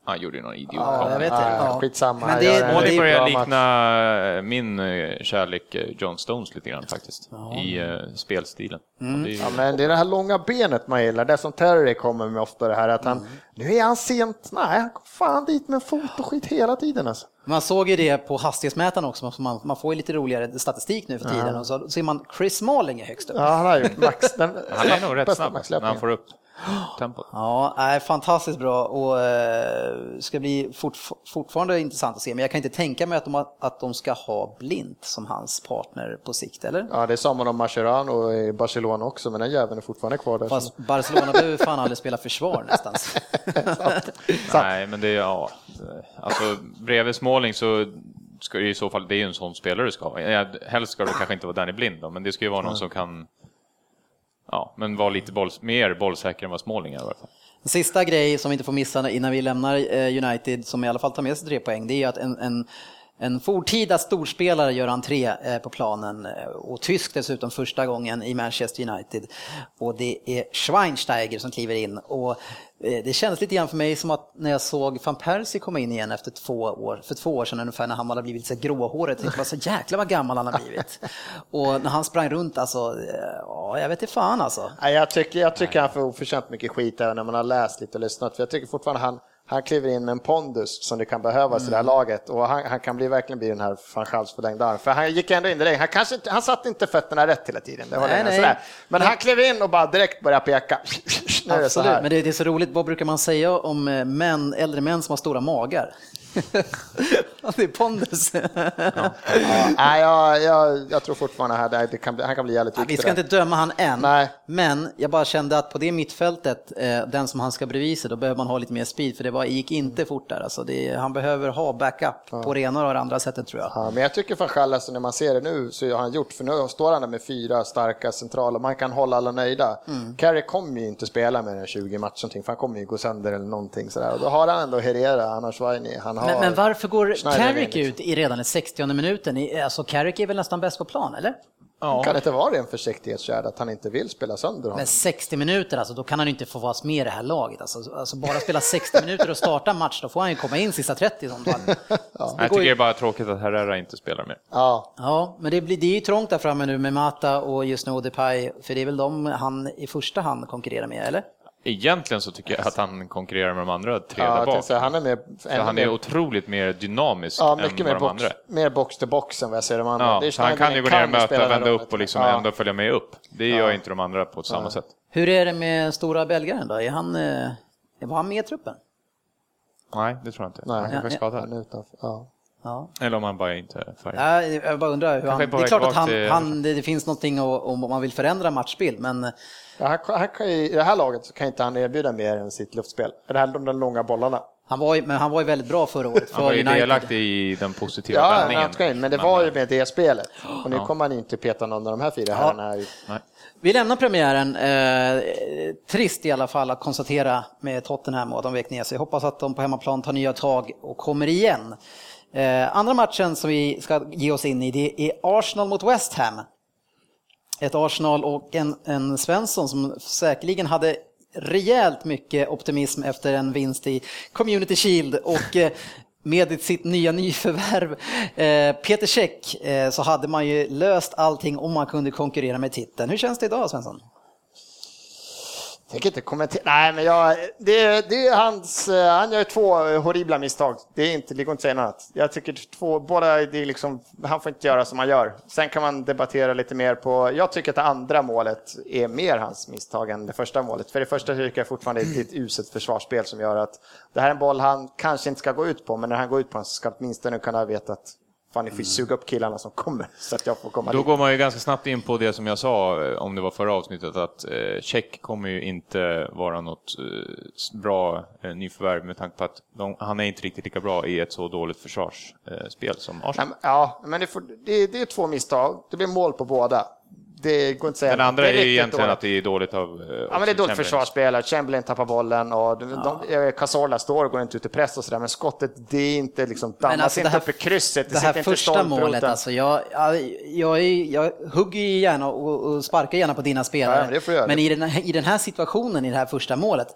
Han gjorde ju någon idiot. Ja, jag vet det. Ja. Skitsamma. Men det, börjar likna match. min eh, kärlek eh, John Stones lite grann faktiskt, ja. i uh, spelstilen. Mm. Det ju... ja, men det är det här långa benet man gillar, det som Terry kommer med ofta det här att han, mm. nu är han sent, nej han går fan dit med fot och skit hela tiden alltså. Man såg ju det på hastighetsmätaren också, man, man får ju lite roligare statistik nu för tiden ja. och så ser man Chris Smalling är högst upp. Ja, han har ju max, den, han är nog rätt snabb när han får upp tempot. Ja, är fantastiskt bra och eh, ska bli fort, fortfarande intressant att se. Men jag kan inte tänka mig att de, att de ska ha Blint som hans partner på sikt, eller? Ja, det sa man om Mascherano i Barcelona också, men den jäveln är fortfarande kvar där. Fast Barcelona behöver fan aldrig spela försvar nästan. Nej, men det är ja, alltså bredvid Småling så ska det i så fall, det är ju en sån spelare du ska ha. Helst ska det kanske inte vara Danny Blind då, men det ska ju vara någon som kan ja, men var lite boll, mer bollsäker än vad Småling är i alla fall. En sista grej som vi inte får missa innan vi lämnar eh, United, som i alla fall tar med sig tre poäng, det är att en, en en fortida storspelare gör entré eh, på planen eh, och tysk dessutom första gången i Manchester United. Och det är Schweinsteiger som kliver in och eh, det kändes lite grann för mig som att när jag såg van Persie komma in igen efter två år, för två år sedan ungefär när han hade blivit så gråhårig, tänkte jag så jäkla vad gammal han har blivit. Och när han sprang runt alltså, ja jag vet inte fan alltså. Jag tycker, jag tycker han får oförtjänt mycket skit även när man har läst lite och lyssnat, för jag tycker fortfarande han han kliver in med en pondus som det kan behövas mm. i det här mm. laget och han, han kan bli, verkligen bli den här van Schals förlängda arm. För han gick ändå in direkt. Han, kanske, han satt inte fötterna rätt hela tiden, det nej, nej. Sådär. Men han klev in och bara direkt började peka. Nu är det så här. Men det, det är så roligt, vad brukar man säga om eh, män, äldre män som har stora magar? det är pondus. ja. ja, jag, jag, jag tror fortfarande att kan, han kan bli jävligt viktig. Vi ska inte döma han än, Nej. men jag bara kände att på det mittfältet, eh, den som han ska bredvid sig, då behöver man ha lite mer speed, för det var, gick inte fort där. Alltså det, han behöver ha backup ja. på det ena och det andra sättet tror jag. Ja, men jag tycker för Schall, alltså, när man ser det nu, så har han gjort, för nu står han där med fyra starka centraler, man kan hålla alla nöjda. Mm. Carey kommer ju inte spela med den 20 matcher, för han kommer ju gå sönder eller någonting sådär. Och då har han ändå Herrera, han har Schweini, han har men, men varför går Carrick ut i redan i 60 minuten? Alltså Carrick är väl nästan bäst på plan, eller? Ja. Kan det inte vara en försiktighetsfärd att han inte vill spela sönder honom? Men 60 minuter, alltså, då kan han ju inte få vara med i det här laget. Alltså, alltså bara spela 60 minuter och starta match, då får han ju komma in sista 30 i sånt fall. ja. Jag tycker det är bara tråkigt att Herrera inte spelar mer. Ja, ja men det, blir, det är ju trångt där framme nu med Mata och just nu Depay, för det är väl de han i första hand konkurrerar med, eller? Egentligen så tycker jag att han konkurrerar med de andra tre ja, där bak. Säga, han är, mer, han är mer, otroligt mer dynamisk ja, mycket än mer de box, andra. Mer box till box än vad jag ser de andra. Ja, han kan ju gå ner och möta, vända upp och liksom ja. ändå följa med upp. Det gör inte de andra på samma sätt. Hur är det med stora belgaren då? Är han, eh, var han med i truppen? Nej, det tror jag inte. Nej, han kanske är skadad. Ja. Ja. Eller om han bara inte är färgad. Ja, jag bara undrar hur han... Det är klart att han, han, det finns någonting om man vill förändra matchbild, men... Han kan, I det här laget så kan inte han erbjuda mer än sitt luftspel. Det här de långa bollarna. Han var ju, men han var ju väldigt bra förra året för Han var ju delaktig i den positiva ja, vändningen. Ja, men det var ju med det spelet. Och nu ja. kommer han inte peta någon av de här fyra herrarna. Ja. Vi lämnar premiären. Eh, trist i alla fall att konstatera med Tottenham och att de vek ner sig. Hoppas att de på hemmaplan tar nya tag och kommer igen. Eh, andra matchen som vi ska ge oss in i det är Arsenal mot West Ham. Ett Arsenal och en, en Svensson som säkerligen hade rejält mycket optimism efter en vinst i Community Shield och eh, med sitt nya nyförvärv eh, Peter Käck eh, så hade man ju löst allting om man kunde konkurrera med titeln. Hur känns det idag Svensson? Jag tänker inte kommentera. Nej, men jag, det, det är hans, eh, han gör två horribla misstag. Det, är inte, det går inte att säga något annat. Jag tycker två, båda, det är liksom, han får inte göra som han gör. Sen kan man debattera lite mer på, jag tycker att det andra målet är mer hans misstag än det första målet. För det första tycker jag fortfarande att det är ett uselt försvarsspel som gör att det här är en boll han kanske inte ska gå ut på, men när han går ut på den så ska åtminstone kunna veta att Fan, ni får suga upp killarna som kommer så att jag får komma Då dit. går man ju ganska snabbt in på det som jag sa, eh, om det var förra avsnittet, att eh, Check kommer ju inte vara något eh, bra nyförvärv med tanke på att de, han är inte riktigt lika bra i ett så dåligt försvarsspel som Arsenal. Ja, men det, får, det, det är två misstag. Det blir mål på båda det går inte att säga. Den andra är, är ju egentligen dåligt. att det är dåligt av... Eh, ja, men det är dåligt försvarsspel. Chamberlain tappar bollen och ja. de, Cazorla står och går inte ut i press och sådär, men skottet, det är inte liksom, dammas alltså inte upp i krysset. Det, det här första målet, alltså, jag, jag, jag, jag hugger ju gärna och, och sparkar gärna på dina spelare, ja, men, men i, den, i den här situationen, i det här första målet,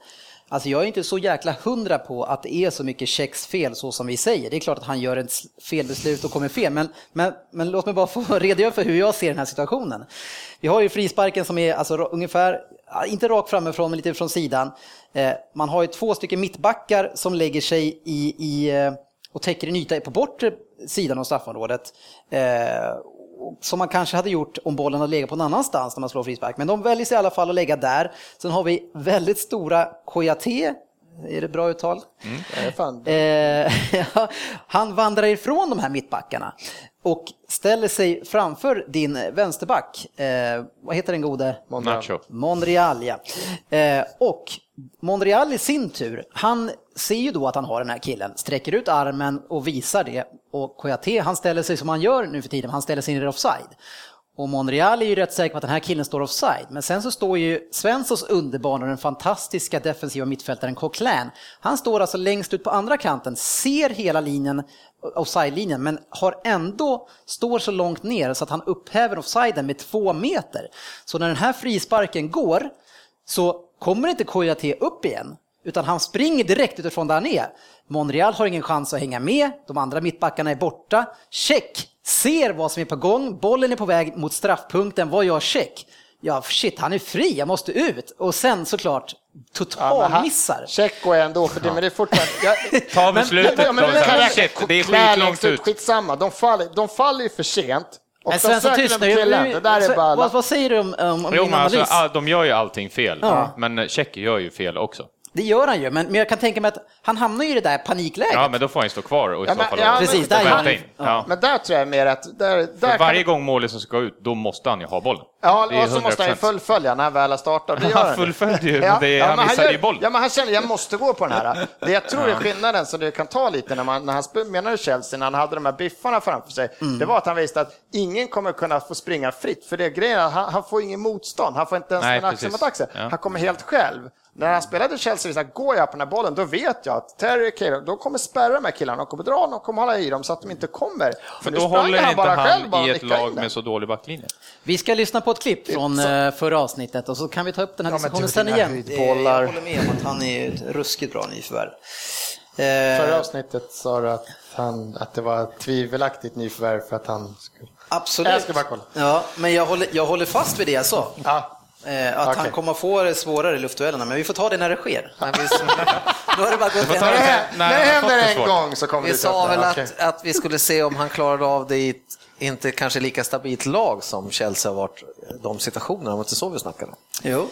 Alltså jag är inte så jäkla hundra på att det är så mycket Checks fel så som vi säger. Det är klart att han gör ett felbeslut och kommer fel, men, men, men låt mig bara få redogöra för hur jag ser den här situationen. Vi har ju frisparken som är alltså ungefär, inte rakt framifrån, men lite från sidan. Eh, man har ju två stycken mittbackar som lägger sig i, i eh, och täcker en yta på bortre sidan av straffområdet. Eh, som man kanske hade gjort om bollen hade legat på någon annanstans när man slår frispark. Men de väljer sig i alla fall att lägga där. Sen har vi väldigt stora Kouyaté, är det bra uttal? Mm. Eh, han vandrar ifrån de här mittbackarna och ställer sig framför din vänsterback. Eh, vad heter den gode? Monreal. Monreal, ja. Eh, och Monreal i sin tur, han ser ju då att han har den här killen, sträcker ut armen och visar det. Och Kouyaté, han ställer sig som han gör nu för tiden, han ställer sig in i offside. Och Monreal är ju rätt säker på att den här killen står offside. Men sen så står ju Svenssons underbarn och den fantastiska defensiva mittfältaren Coquelin. Han står alltså längst ut på andra kanten, ser hela linjen, offside-linjen, men har ändå, står så långt ner så att han upphäver offsiden med två meter. Så när den här frisparken går så kommer inte Kouyaté upp igen, utan han springer direkt utifrån där han är. Monreal har ingen chans att hänga med, de andra mittbackarna är borta. Check ser vad som är på gång, bollen är på väg mot straffpunkten, vad gör check? Ja, shit, han är fri, jag måste ut. Och sen såklart totalmissar. Ja, check går ändå, för det, ja. men det är fortfarande... Jag, Ta beslutet men, men, men, men, shit, det är skitlångt ut. Skitsamma, de faller, de faller ju för sent. Men Svensson tystnar bara... vad, vad säger du om, om, jo, din alltså, analys? Alltså, de gör ju allting fel, ja. men Check gör ju fel också. Det gör han ju, men, men jag kan tänka mig att han hamnar i det där panikläget. Ja, men då får han ju stå kvar och i ja, så fall ja, Precis, där han, ja. Men där tror jag mer att... Där, där varje gång målet ska ut, då måste han ju ha bollen. Ja, och så måste han ju fullfölja när han väl har startat. Det han fullföljde ju, men det, han missade ju bollen. Ja, men han känner jag måste gå på den här. Det jag tror är skillnaden som det kan ta lite när, man, när han menade Chelsea, när han hade de här biffarna framför sig, mm. det var att han visste att ingen kommer kunna få springa fritt, för det är grejen, han, han får ingen motstånd, han får inte ens Nej, en axel mot axel, han kommer helt själv. När han spelade Chelsea, så går jag på den här bollen, då vet jag att Terry Cahill, de kommer spärra de här killarna, de kommer dra, de kommer hålla i dem så att de inte kommer. För då håller han inte bara han själv bara i ett lag med så dålig backlinje. Vi ska lyssna på ett klipp från så. Eh, förra avsnittet och så kan vi ta upp den här ja, diskussionen sen igen. Jag håller med om att han är ett ruskigt bra nyförvärv. Eh, förra avsnittet sa du att, han, att det var ett tvivelaktigt nyförvärv för att han skulle... Absolut. Jag ska bara kolla. Ja, men jag håller, jag håller fast vid det jag sa. Ja. Eh, att okay. han kommer få det svårare i luftduellerna, men vi får ta det när det sker. nu har det bara gått en det, när det händer en gång så kommer vi sa väl att, att vi skulle se om han klarade av det i inte kanske lika stabilt lag som Chelsea har varit de situationerna, var inte så vi snackade? Jo.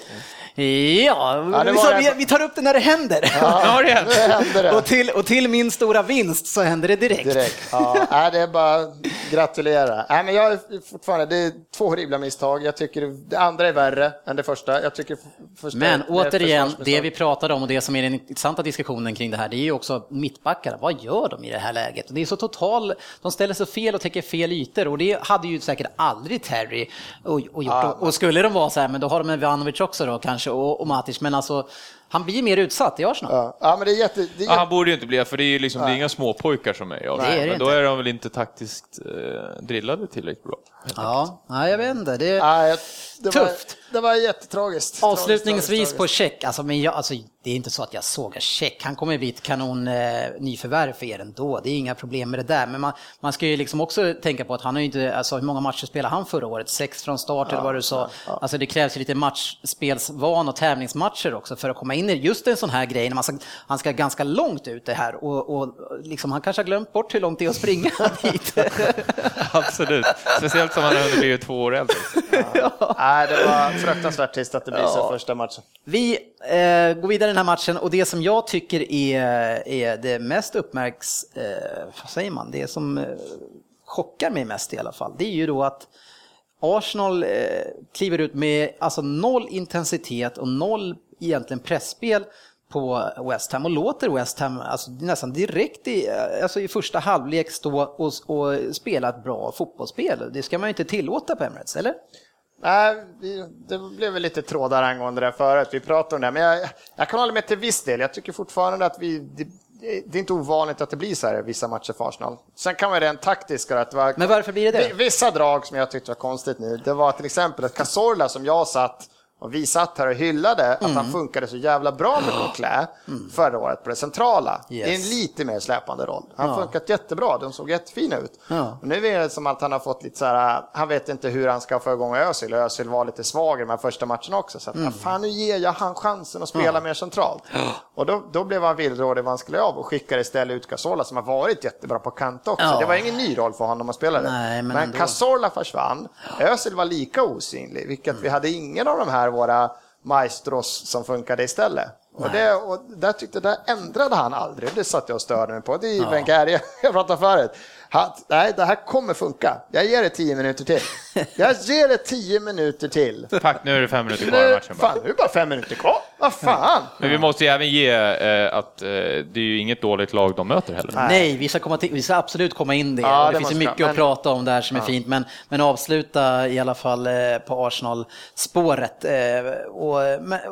Ja, ja vi, sa, vi, vi, tar upp det när det händer. Ja, det händer och, till, och till min stora vinst så händer det direkt. direkt. Ja, det är bara gratulera. Nej, men jag är fortfarande, det är två horribla misstag. Jag tycker det andra är värre än det första. Jag tycker första men återigen, det vi pratade om och det som är den intressanta diskussionen kring det här, det är ju också mittbackarna. Vad gör de i det här läget? Det är så total, de ställer sig fel och täcker fel ytor och det hade ju säkert aldrig Terry och, och gjort. Ja, och skulle de vara så här, men då har de en Ivanovic också då kanske kanske och, och Matic, men alltså han blir mer utsatt i Arsenal. Ja, ja men det är jätte... Det är. Ja, han borde ju inte bli för det är ju liksom, det är inga småpojkar som är i Arsenal. Men då är de väl inte taktiskt eh, drillade tillräckligt bra. Ja, nej, jag vet inte. Det är ja, det tufft. Var, det var jättetragiskt. Avslutningsvis tragiskt, tragiskt. på check, alltså, men jag, alltså, det är inte så att jag sågar check. Han kommer bli ett kanon eh, nyförvärv för er ändå. Det är inga problem med det där. Men man, man ska ju liksom också tänka på att han har ju inte, alltså hur många matcher spelade han förra året? Sex från start ja, eller vad du sa. Ja, ja. Alltså det krävs ju lite matchspelsvan och tävlingsmatcher också för att komma in i just en sån här grej. När man ska, han ska ganska långt ut det här och, och liksom, han kanske har glömt bort hur långt det är att springa dit. Absolut, speciellt som han har blivit två år äldre. Ja. Nej, det var fruktansvärt trist att det blir så första matchen. Vi eh, går vidare den här matchen och det som jag tycker är, är det mest uppmärks... Eh, vad säger man? Det som eh, chockar mig mest i alla fall, det är ju då att Arsenal eh, kliver ut med alltså noll intensitet och noll egentligen pressspel på West Ham och låter West Ham alltså, nästan direkt i, alltså, i första halvlek stå och, och spela ett bra fotbollsspel. Det ska man ju inte tillåta på Emirates, eller? Nej, det blev väl lite trådar angående det förut, vi pratade om det, men jag, jag kan hålla med till viss del. Jag tycker fortfarande att vi, det, det är inte ovanligt att det blir så här i vissa matcher för Arsenal. Sen kan man rent taktiskt att var... Men varför blir det det? Vissa drag som jag tyckte var konstigt nu, det var till exempel att Cazorla som jag satt Och vi satt här och hyllade mm. att han mm. funkade så jävla bra med Coquelin mm. förra året på det centrala. Yes. I en lite mer släpande roll. Han ja. funkat jättebra, de såg jättefina ut. Ja. Och nu är det som att han har fått lite så här, han vet inte hur han ska få igång Özil. Özil var lite svag i de här första matcherna också. Så att, mm. fan nu ger jag han chansen att spela ja. mer centralt. Och då, då blev han villrådig vad han skulle av och skickade istället ut Casola som har varit jättebra på kant också. Det var ingen ny roll för honom att spela det. Nej, men men Casola försvann. Özil var lika osynlig, vilket vi hade ingen av de här våra maestros som funkade istället. Och, det, och där tyckte där ändrade han aldrig. Det satt jag och störde mig på. Det är ja. Wenger, jag pratade förut. Han, nej, det här kommer funka. Jag ger det tio minuter till. Jag ger det tio minuter till. Tack, nu är det fem minuter kvar i matchen. Bara. Fan, nu är det bara fem minuter kvar. Vad fan! Men vi måste ju även ge eh, att eh, det är ju inget dåligt lag de möter heller. Nej, vi ska, komma till, vi ska absolut komma in det. Ja, det, det finns ju mycket men... att prata om där som ja. är fint, men, men avsluta i alla fall eh, på Arsenal-spåret. Eh, och,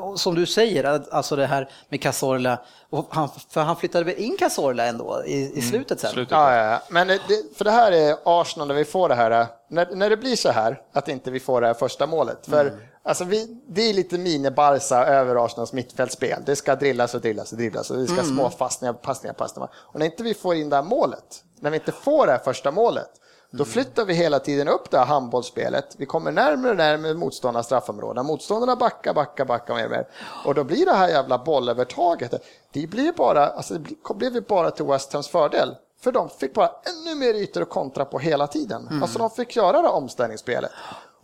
och, som du säger, alltså det här med Cazorla, och han, för han flyttade väl in Cazorla ändå i, i mm. slutet sen? Slutet. Ja, ja, men det, för det här är Arsenal när vi får det här, när, när det blir så här att inte vi får det här första målet. För mm. alltså vi, det är lite mini-Barca över Arsenals mittfältspel. Det ska drillas och drillas och drillas och det ska mm. små passningar, passningar, passningar. Och när inte vi får in det här målet, när vi inte får det här första målet, då flyttar vi hela tiden upp det här handbollsspelet. Vi kommer närmare och närmare motståndarnas straffområden. Motståndarna backar, backar, backar mer och mer. Och då blir det här jävla bollövertaget. Det blir bara, alltså det blev bara till West Hams fördel. För de fick bara ännu mer ytor att kontra på hela tiden. Mm. Alltså de fick göra det omställningsspelet.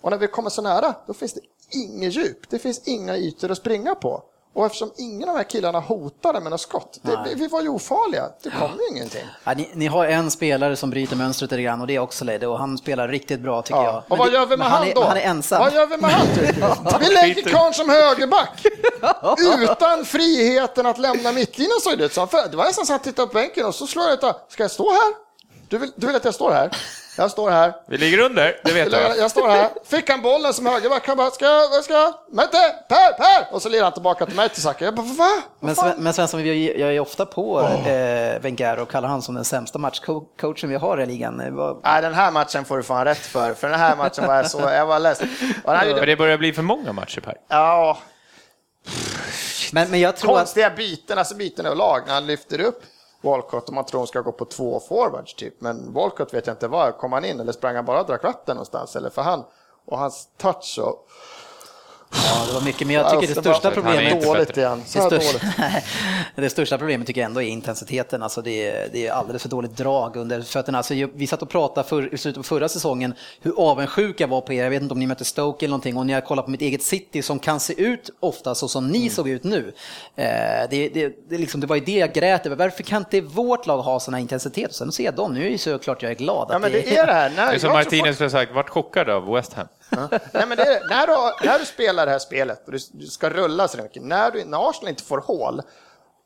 Och när vi kommer så nära, då finns det inget djup. Det finns inga ytor att springa på. Och eftersom ingen av de här killarna hotade med något skott, det, vi var ju ofarliga, det kom ju ingenting. Ja, ni, ni, har en spelare som bryter mönstret lite grann och det är också Lede och han spelar riktigt bra tycker ja. jag. och vad gör vi med han, han då? Han är ensam. Vad gör vi med han tycker Vi lägger karln som högerback, utan friheten att lämna mittlinjen såg det ut som. Det var nästan så att han tittade på bänken och så slår jag ut, ska jag stå här? Du vill, du vill att jag står här? Jag står här. Vi ligger under, det vet jag. Jag står här. Fick han bollen som högerback, han bara, ska jag, ska jag, Mette, Per, Per! Och så lirar han tillbaka till mig till Zacke. Jag bara, va? Men, Sven, men Svensson, jag är ofta på oh. eh, Wenger och kallar han som den sämsta matchcoachen vi har i ligan. Nej, den här matchen får du fan rätt för, för den här matchen var jag så, jag var ledsen. Men det börjar bli för många matcher, Per. Ja. Men, men jag tror Konstiga att... byten, alltså byten av lag, när han lyfter upp Walcott om man tror hon ska gå på två forwards typ. Men Walcott vet jag inte var, kom han in eller sprang han bara och drack vatten någonstans? Eller för han och hans touch och Ja, det var mycket, men jag tycker det största problemet... Dåligt igen. Det största, det största problemet tycker jag ändå är intensiteten. Alltså det, är, det är alldeles för dåligt drag under fötterna. Alltså vi satt och pratade för, i slutet på förra säsongen hur avundsjuk jag var på er. Jag vet inte om ni mötte Stoke eller någonting och när jag kollar på mitt eget City som kan se ut ofta så som ni mm. såg ut nu. Eh, det, det, det, liksom, det var ju det jag grät över. Varför kan inte vårt lag ha sån här intensitet? Och sen ser jag dem, nu är ju såklart jag är glad. Ja, men det är det här. Nej, det är som Martinez skulle sagt, vart chockad av West Ham. Ja. Nej, men det, när, du, när du spelar det här spelet och du ska rulla så mycket, när, du, när Arsenal inte får hål,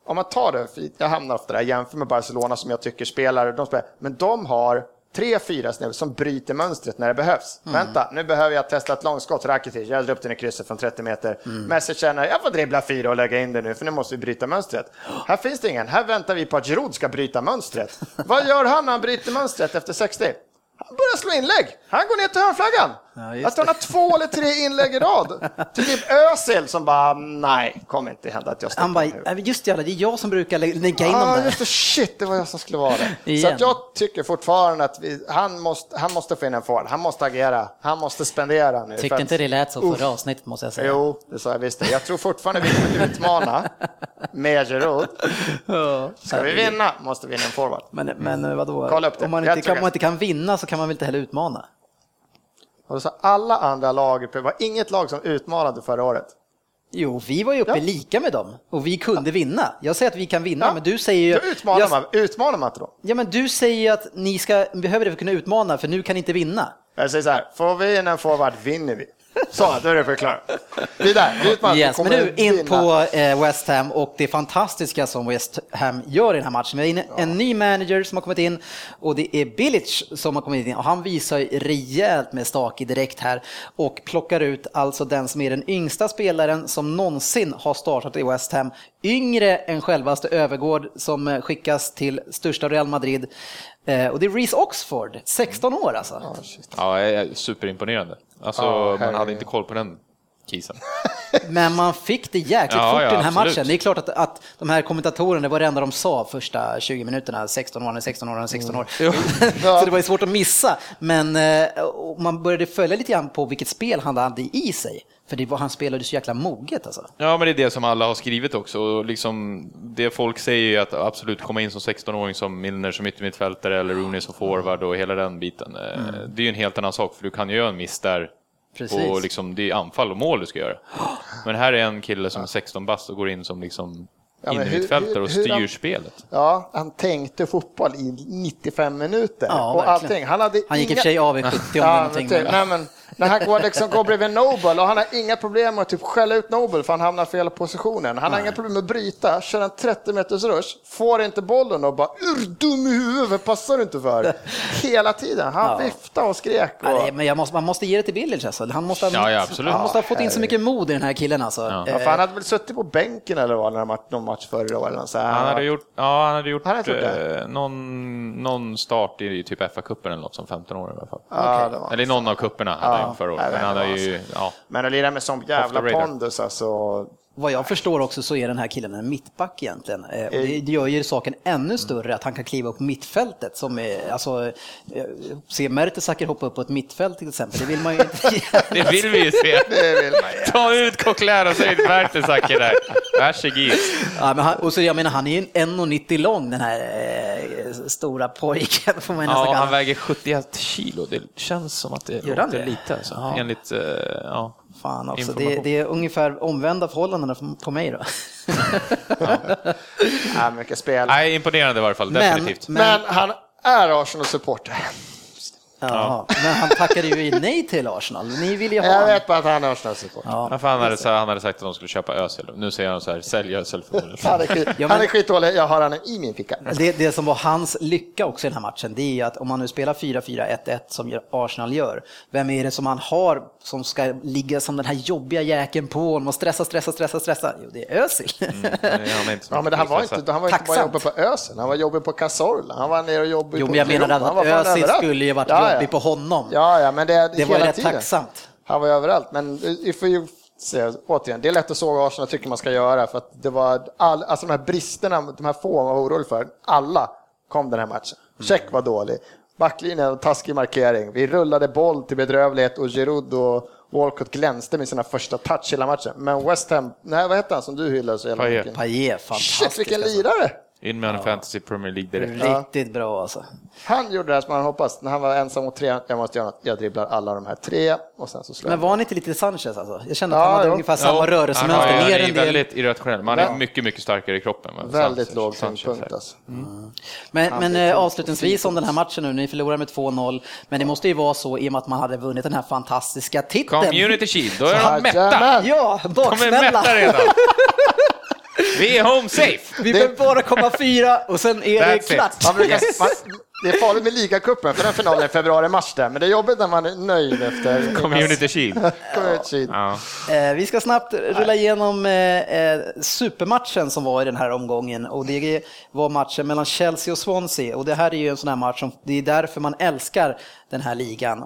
om man tar det, jag hamnar ofta där, jämför med Barcelona som jag tycker spelar, de spelar men de har tre, fyra snubbar som bryter mönstret när det behövs. Mm. Vänta, nu behöver jag testa ett långskott. Rakitic, jag drar upp den i krysset från 30 meter. Mm. Messi känner, jag får dribbla fyra och lägga in det nu, för nu måste vi bryta mönstret. Här finns det ingen. Här väntar vi på att Giroud ska bryta mönstret. Vad gör han när han bryter mönstret efter 60? Han börjar slå inlägg. Han går ner till hörnflaggan. Ja, att han har två eller tre inlägg i rad. Till typ Özil som bara, nej, kommer inte hända att jag Han bara, just det, det är jag som brukar lägga in dem där. Just det, shit, det var jag som skulle vara det. Så att jag tycker fortfarande att vi, han, måste, han måste få in en forward. Han måste agera. Han måste spendera nu. Tyckte inte det lät så förra Uff. avsnittet måste jag säga. Jo, det sa jag visst. Jag tror fortfarande vi kommer utmana med Giroud. Ska vi vinna måste vi vinna en forward. Men, men vadå? Kolla upp det. Om man inte, kan, om man inte kan vinna så kan man väl inte heller utmana? Och så alla andra lag, det var inget lag som utmanade förra året. Jo, vi var ju uppe ja. lika med dem och vi kunde vinna. Jag säger att vi kan vinna, ja. men du säger ju... Då utmanar, jag... man, utmanar man inte dem? Ja, men du säger ju att ni ska, behöver det för att kunna utmana, för nu kan ni inte vinna. Jag säger så här, får vi in en forward vinner vi. Så, då är det förklarat. Vidare, yes, men nu in på eh, West Ham och det fantastiska som West Ham gör i den här matchen. Vi har en ny manager som har kommit in och det är Bilic som har kommit in och han visar rejält med stake direkt här och plockar ut alltså den som är den yngsta spelaren som någonsin har startat i West Ham. Yngre än självaste Övergård som skickas till största Real Madrid. Eh, och det är Reece Oxford, 16 år alltså. Oh, ja, superimponerande. Alltså, oh, man hade inte koll på den kisen. Men man fick det jäkligt ja, fort ja, i den här absolut. matchen. Det är klart att, att de här kommentatorerna, det var det enda de sa första 20 minuterna, 16 år, 16 år, 16 år. Mm. så det var ju svårt att missa. Men eh, man började följa lite grann på vilket spel han hade i sig. För det var, han spelade så jäkla moget alltså. Ja, men det är det som alla har skrivit också. Och liksom, det folk säger är att absolut komma in som 16-åring som Milner som yttermittfältare eller Rooney som forward och hela den biten. Eh, mm. Det är ju en helt annan sak, för du kan ju göra en miss där Precis. Och liksom, det är anfall och mål du ska göra. Men här är en kille som är 16 bast och går in som liksom ja, innermittfältare och styr han, spelet. Ja, han tänkte fotboll i 95 minuter. Ja, och allting. Han, hade han gick i och för sig av i 70 om ja, någonting. Men, nej, men, när han går, liksom, går bredvid Nobel och han har inga problem med att typ skälla ut Nobel för han hamnar fel positionen. Han har inga problem med att bryta, kör en 30 meters rush, får inte bollen och bara ur dum i huvudet, vad passar du inte för? Hela tiden. Han ja. viftade och skrek. Och... Nej, men måste, man måste ge det till Billage alltså. Han måste, ha, ja, ja, han måste ha fått in så mycket mod i den här killen alltså. Ja. Ja, han hade väl suttit på bänken eller vad, när någon match förra året. Han hade gjort, ja, han hade gjort, han hade gjort eh, någon, någon start i typ FA-cupen eller något som 15 år i alla fall. Ja, okay. Eller i någon av cuperna förra året. Men han hade ju, ja. Men att lira med sån jävla pondus alltså. Vad jag förstår också så är den här killen en mittback egentligen. Eh, det gör ju saken ännu större att han kan kliva upp mittfältet. Som är, alltså, eh, se Mertesacker hoppa upp på ett mittfält till exempel, det vill man ju inte Det vill vi ju se. Ta ut Coquelin och säg Mertesacker där. Varsågod. Ja, men han, och så, jag menar, han är ju 1,90 lång den här eh, stora pojken. Får man ja, han väger 71 kilo. Det känns som att det låter lite. Alltså. Ja. Enligt, eh, ja. Fan också, det, det, är ungefär omvända förhållanden på mig då. ja. ja, mycket spel. Nej, imponerande i varje fall, definitivt. Men, men han är Arsenal-supporter. Ja, men han tackade ju nej till Arsenal. Ni vill ju ha Jag vet bara att han är Arsenal-supporter. Ja. han, hade, han hade sagt att de skulle köpa Özil. Nu säger han så här, sälj Özil Han är, skit, ja, men... skitdålig, jag har honom i min ficka. Det, det som var hans lycka också i den här matchen, det är att om man nu spelar 4-4-1-1 som Arsenal gör, vem är det som han har som ska ligga som den här jobbiga jäkeln på honom och stressa, stressa, stressa, stressa? Jo, det är Özil. Mm, ja, men han var inte, han var inte bara jobbig på Özil, han var jobbig på Cazorla, han var nere och jobbig jo, på men jag menar att Özil skulle ju varit ja, jobbig på honom. Ja, ja, men det, det var rätt tiden. tacksamt. Han var överallt, men vi får ju se, återigen, det är lätt att såga Arsenal tycker man ska göra för att det var all, alltså de här bristerna, de här få man var orolig för, alla kom den här matchen. Check var dålig, backlinjen och taskig markering, vi rullade boll till bedrövlighet och Giroud och Walcott glänste med sina första touch hela matchen. Men West Ham, nej vad hette han som du hyllar så jävla mycket? Payet, fantastisk. Shit vilken alltså. lirare! In med ja. Fantasy Premier League direkt. Riktigt bra alltså. Han gjorde det som han hoppades. När han var ensam mot tre, jag måste göra något, jag dribblar alla de här tre och sen så slår Men var han inte lite Sanchez alltså? Jag kände att han hade ungefär samma ja, rörelsemönster. Han, han är väldigt irrationell, men han är mycket, mycket starkare i kroppen. Väldigt låg tyngdpunkt alltså. Mm. Men, men äh, avslutningsvis om den här matchen nu, ni förlorar med 2-0, men det måste ju vara så i och med att man hade vunnit den här fantastiska titeln. Community Shield, då är de mätta! Ja, baksmälla! De är mätta redan! Vi är home safe! Vi behöver bara komma fyra och sen är det klart. Man brukar, man, det är farligt med ligacupen, för den finalen är i februari-mars där, men det är jobbigt när man är nöjd efter... Community Shield. Shield. Ja. Eh, vi ska snabbt rulla igenom eh, eh, supermatchen som var i den här omgången och det var matchen mellan Chelsea och Swansea och det här är ju en sån här match som, det är därför man älskar den här ligan.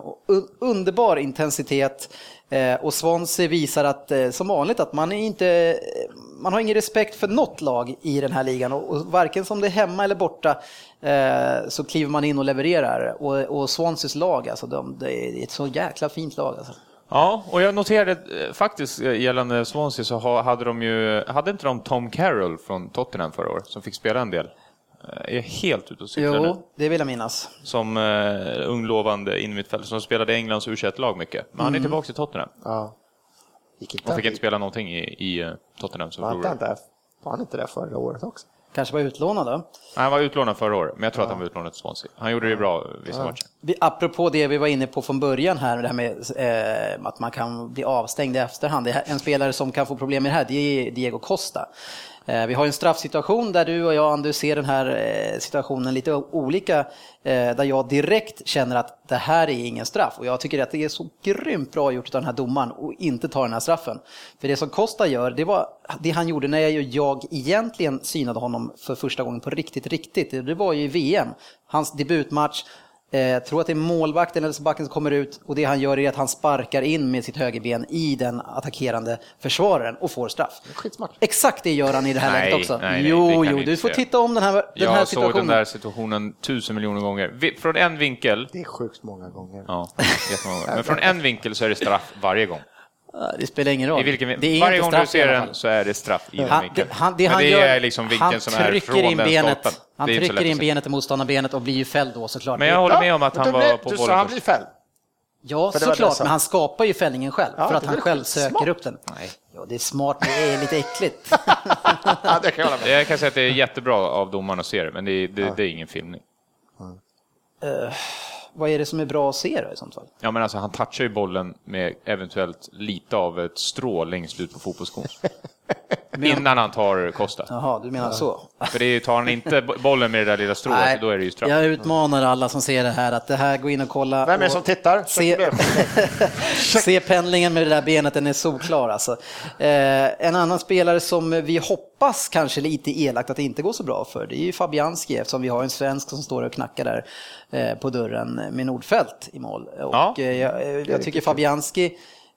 Underbar intensitet Eh, och Swansea visar att, eh, som vanligt, att man är inte eh, man har ingen respekt för något lag i den här ligan och, och varken som det är hemma eller borta eh, så kliver man in och levererar. Och, och Swanseas lag, alltså, de, det är ett så jäkla fint lag. Alltså. Ja, och jag noterade faktiskt gällande Swansea så hade de ju, hade inte de Tom Carroll från Tottenham förra året som fick spela en del? Eh, är helt ute och cyklar Jo, nu. det vill jag minnas. Som uh, ung lovande innermittfältare som spelade Englands u lag mycket. Men mm. han är mm. tillbaka i Tottenham. Ja. Gick han fick inte spela någonting i, i Tottenham. Så var, han inte, var han inte där förra året också? Kanske var utlånad då? Nej, han var utlånad förra året, men jag tror ja. att han var utlånad till Swansea. Han gjorde det bra vissa ja. matcher. Vi, apropå det vi var inne på från början här, det här med eh, att man kan bli avstängd i efterhand. Det är en spelare som kan få problem med det här, det är Diego Costa. Eh, vi har en straffsituation där du och jag, Anders, ser den här eh, situationen lite olika. Eh, där jag direkt känner att det här är ingen straff. Och jag tycker att det är så grymt bra gjort av den här domaren att inte ta den här straffen. För det som Costa gör, det var det han gjorde när jag egentligen synade honom för första gången på riktigt, riktigt. Det var ju i VM, hans debutmatch. Jag tror att det är målvakten eller backen som kommer ut och det han gör är att han sparkar in med sitt högerben i den attackerande försvararen och får straff. Skitsmart. Exakt det gör han i det här Nej, läget också. nej, nej, jo, jo, du får säga. titta om den här, den Jag här såg situationen. den där situationen tusen miljoner gånger. Vi- Från en vinkel, Det är sjukt många gånger. ja, jättemånga gånger. men från en vinkel så är det straff varje gång. Ja, Det spelar ingen roll. I vilken, det är varje inte gång du ser den så är det straff i den Han, vinkeln. det, han, det Men han det gör, är liksom vinkeln han som är från in den benet, stolpen. Han trycker in benet i motståndarbenet och blir ju fälld då såklart. Men jag håller med om att han var blev- på du sa bollen han blir fälld. Ja, såklart, men han skapar ju fällningen själv Ja, för att han själv söker upp den. Nej. Ja, det är smart, det är lite äckligt. Ja, det kan jag hålla med. Jag kan säga att det är jättebra av domaren att se det, men det är, det, det är ingen filmning. Vad är det som är bra att se då i sånt fall? Ja, men alltså han touchar ju bollen med eventuellt lite av ett strå längst ut på fotbollsskon. Innan han tar Costa. Jaha, du menar så? För det är, tar han inte bo- bollen med det där lilla strået, då är det ju straff. jag utmanar alla som ser det här att det här, gå in och kolla. Vem är det som tittar? Se, se pendlingen med det där benet, den är solklar alltså. Eh, en annan spelare som vi hoppas kanske lite elakt att det inte går så bra för, det är ju Fabianski eftersom vi har en svensk som står och knackar där eh, på dörren med Nordfält i mål. Och, Ja, eh, jag, eh, jag tycker Fabianski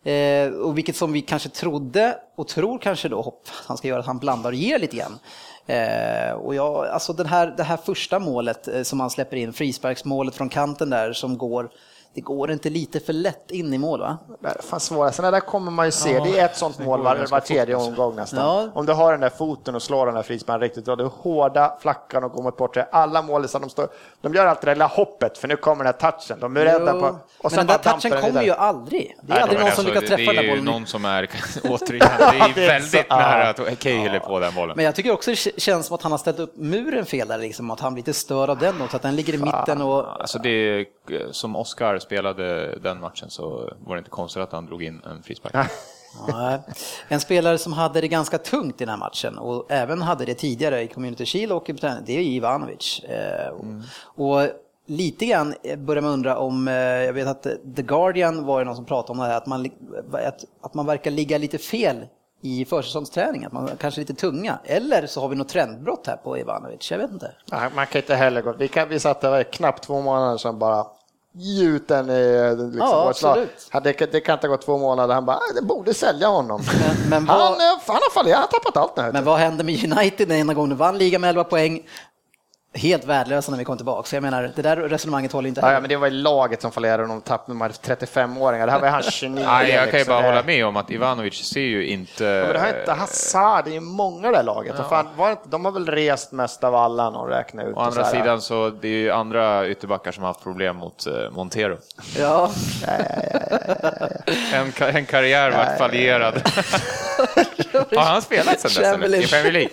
Eh, och vilket som vi kanske trodde och tror kanske då hopp, att han ska göra att han blandar och ger lite grann. Eh, och jag, alltså den här, det här första målet eh, som han släpper in, frisparksmålet från kanten där som går, det går inte lite för lätt in i mål va? Det är fan svåra. Sådana där kommer man ju se. Det är ett sånt mål var, var tredje omgång nästan. Ja. Om du har den där foten och slår den där frisparken riktigt bra, det är hårda flackan och går mot bortre. Alla målisar, de, står, de gör alltid det där lilla hoppet, för nu kommer den här touchen. De är rädda på... men den där touchen kommer ju aldrig. Det är Nej, aldrig någon som alltså, lyckas träffa det den är där ju bollen. någon som är, återigen, det är det är väldigt nära att Cahill är på den bollen. Men jag tycker också det känns som att han har ställt upp muren fel där, liksom, att han blir lite störd av den också, att den ligger i mitten och... Alltså det är, som Oscar spelade den matchen så var det inte konstigt att han drog in en frispark. En spelare som hade det ganska tungt i den här matchen och även hade det tidigare i Community Shield och i träning, det är Ivanovic. Eh, och- Och lite grann börjar man undra om, eh, jag vet att The Guardian var det någon som pratade om det här, att man, att, att man verkar ligga lite fel i försäsongsträning, att man kanske är lite tunga. Eller så har vi något trendbrott här på Ivanovic, jag vet inte. Nej, man kan inte heller gå... Vi, kan, vi satt där knappt två månader sedan bara gjuten i liksom, Ja, slag. Det, det kan inte gå två månader. Han bara, "Ah, det borde sälja honom. Men, men, Han, vad, eh, han har fallit, han har tappat allt nu. men vad hände med United den ena gången de vann ligan med 11 poäng? Helt värdelösa när vi kom tillbaka. Så jag menar, det där resonemanget håller inte Ja, ja, heller. men det var ju laget som fallerade de tappade de här 35-åringar. Det här var ju han 29. Nej, jag kan ju liksom. bara Det- hålla med om att Ivanovic ser ju inte... Ja, men det har inte Hazard, det är ju många i det här laget. Och fan, var de har väl rest mest av alla någon räknar ut. Å och andra så här. sidan så det är ju andra ytterbackar som har haft problem mot eh, Montero. Ja. En, en karriär vart fallerad. har han spelat sen dess eller? I Premier League?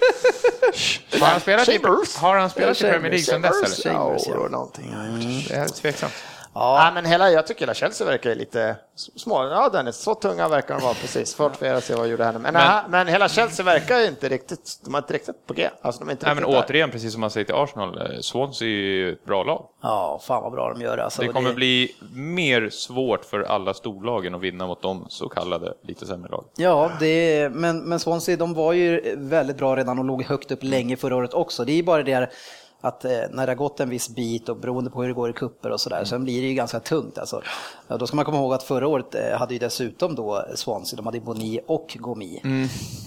Har han spelat i, har han spelat i Premier League sen dess eller? Chambers, ja. Ja, någonting. Det är tveksamt. Ja. men hela, jag tycker hela Chelsea verkar ju lite små. Ja, Dennis, så tunga verkar de vara precis. Svårt för er att se vad jag gjorde här nu. Men, Men- men, hela Chelsea verkar ju inte riktigt, de har inte riktigt på G. Alltså, de är inte Nej, men där. återigen, precis som man säger till Arsenal, eh, Swansea är ju ett bra lag. ja, fan vad bra de gör alltså. Det kommer bli mer svårt för alla storlagen att vinna mot de så kallade lite sämre lag. Ja, det är, men, men Swansea de var ju väldigt bra redan och låg högt upp länge förra året också. Det är bara det här att eh, när det har gått en viss bit och beroende på hur det går i kupper och sådär, sen blir det ju ganska tungt. Alltså. Ja, då ska man komma ihåg att förra året eh, hade ju dessutom då Swansea, de hade Boni och Gomi.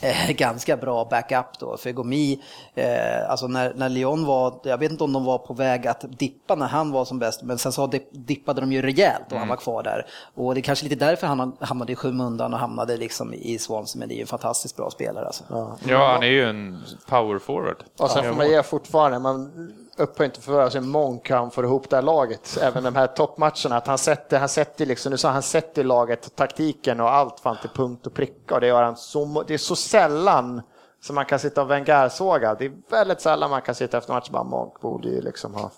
Eh, ganska bra backup då, för Gomi, eh, alltså när, när Lyon var, jag vet inte om de var på väg att dippa när han var som bäst, men sen så dip- dippade de ju rejält och han var kvar där. Och det är kanske lite därför han hamnade i skymundan och hamnade liksom i Swansea, men det är ju en fantastiskt bra spelare alltså. Ja, han är ju en power forward. Och sen får man ge fortfarande, man upphör inte för sig mångt han får ihop det här laget. Även de här toppmatcherna, att han sätter, han sätter liksom, du sa han sätter laget, taktiken och allt fan till punkt och pricka och det gör han så, det är så sällan som man kan sitta och Wenger-såga. Det är väldigt sällan man kan sitta efter match och bara Monk borde ju liksom ha...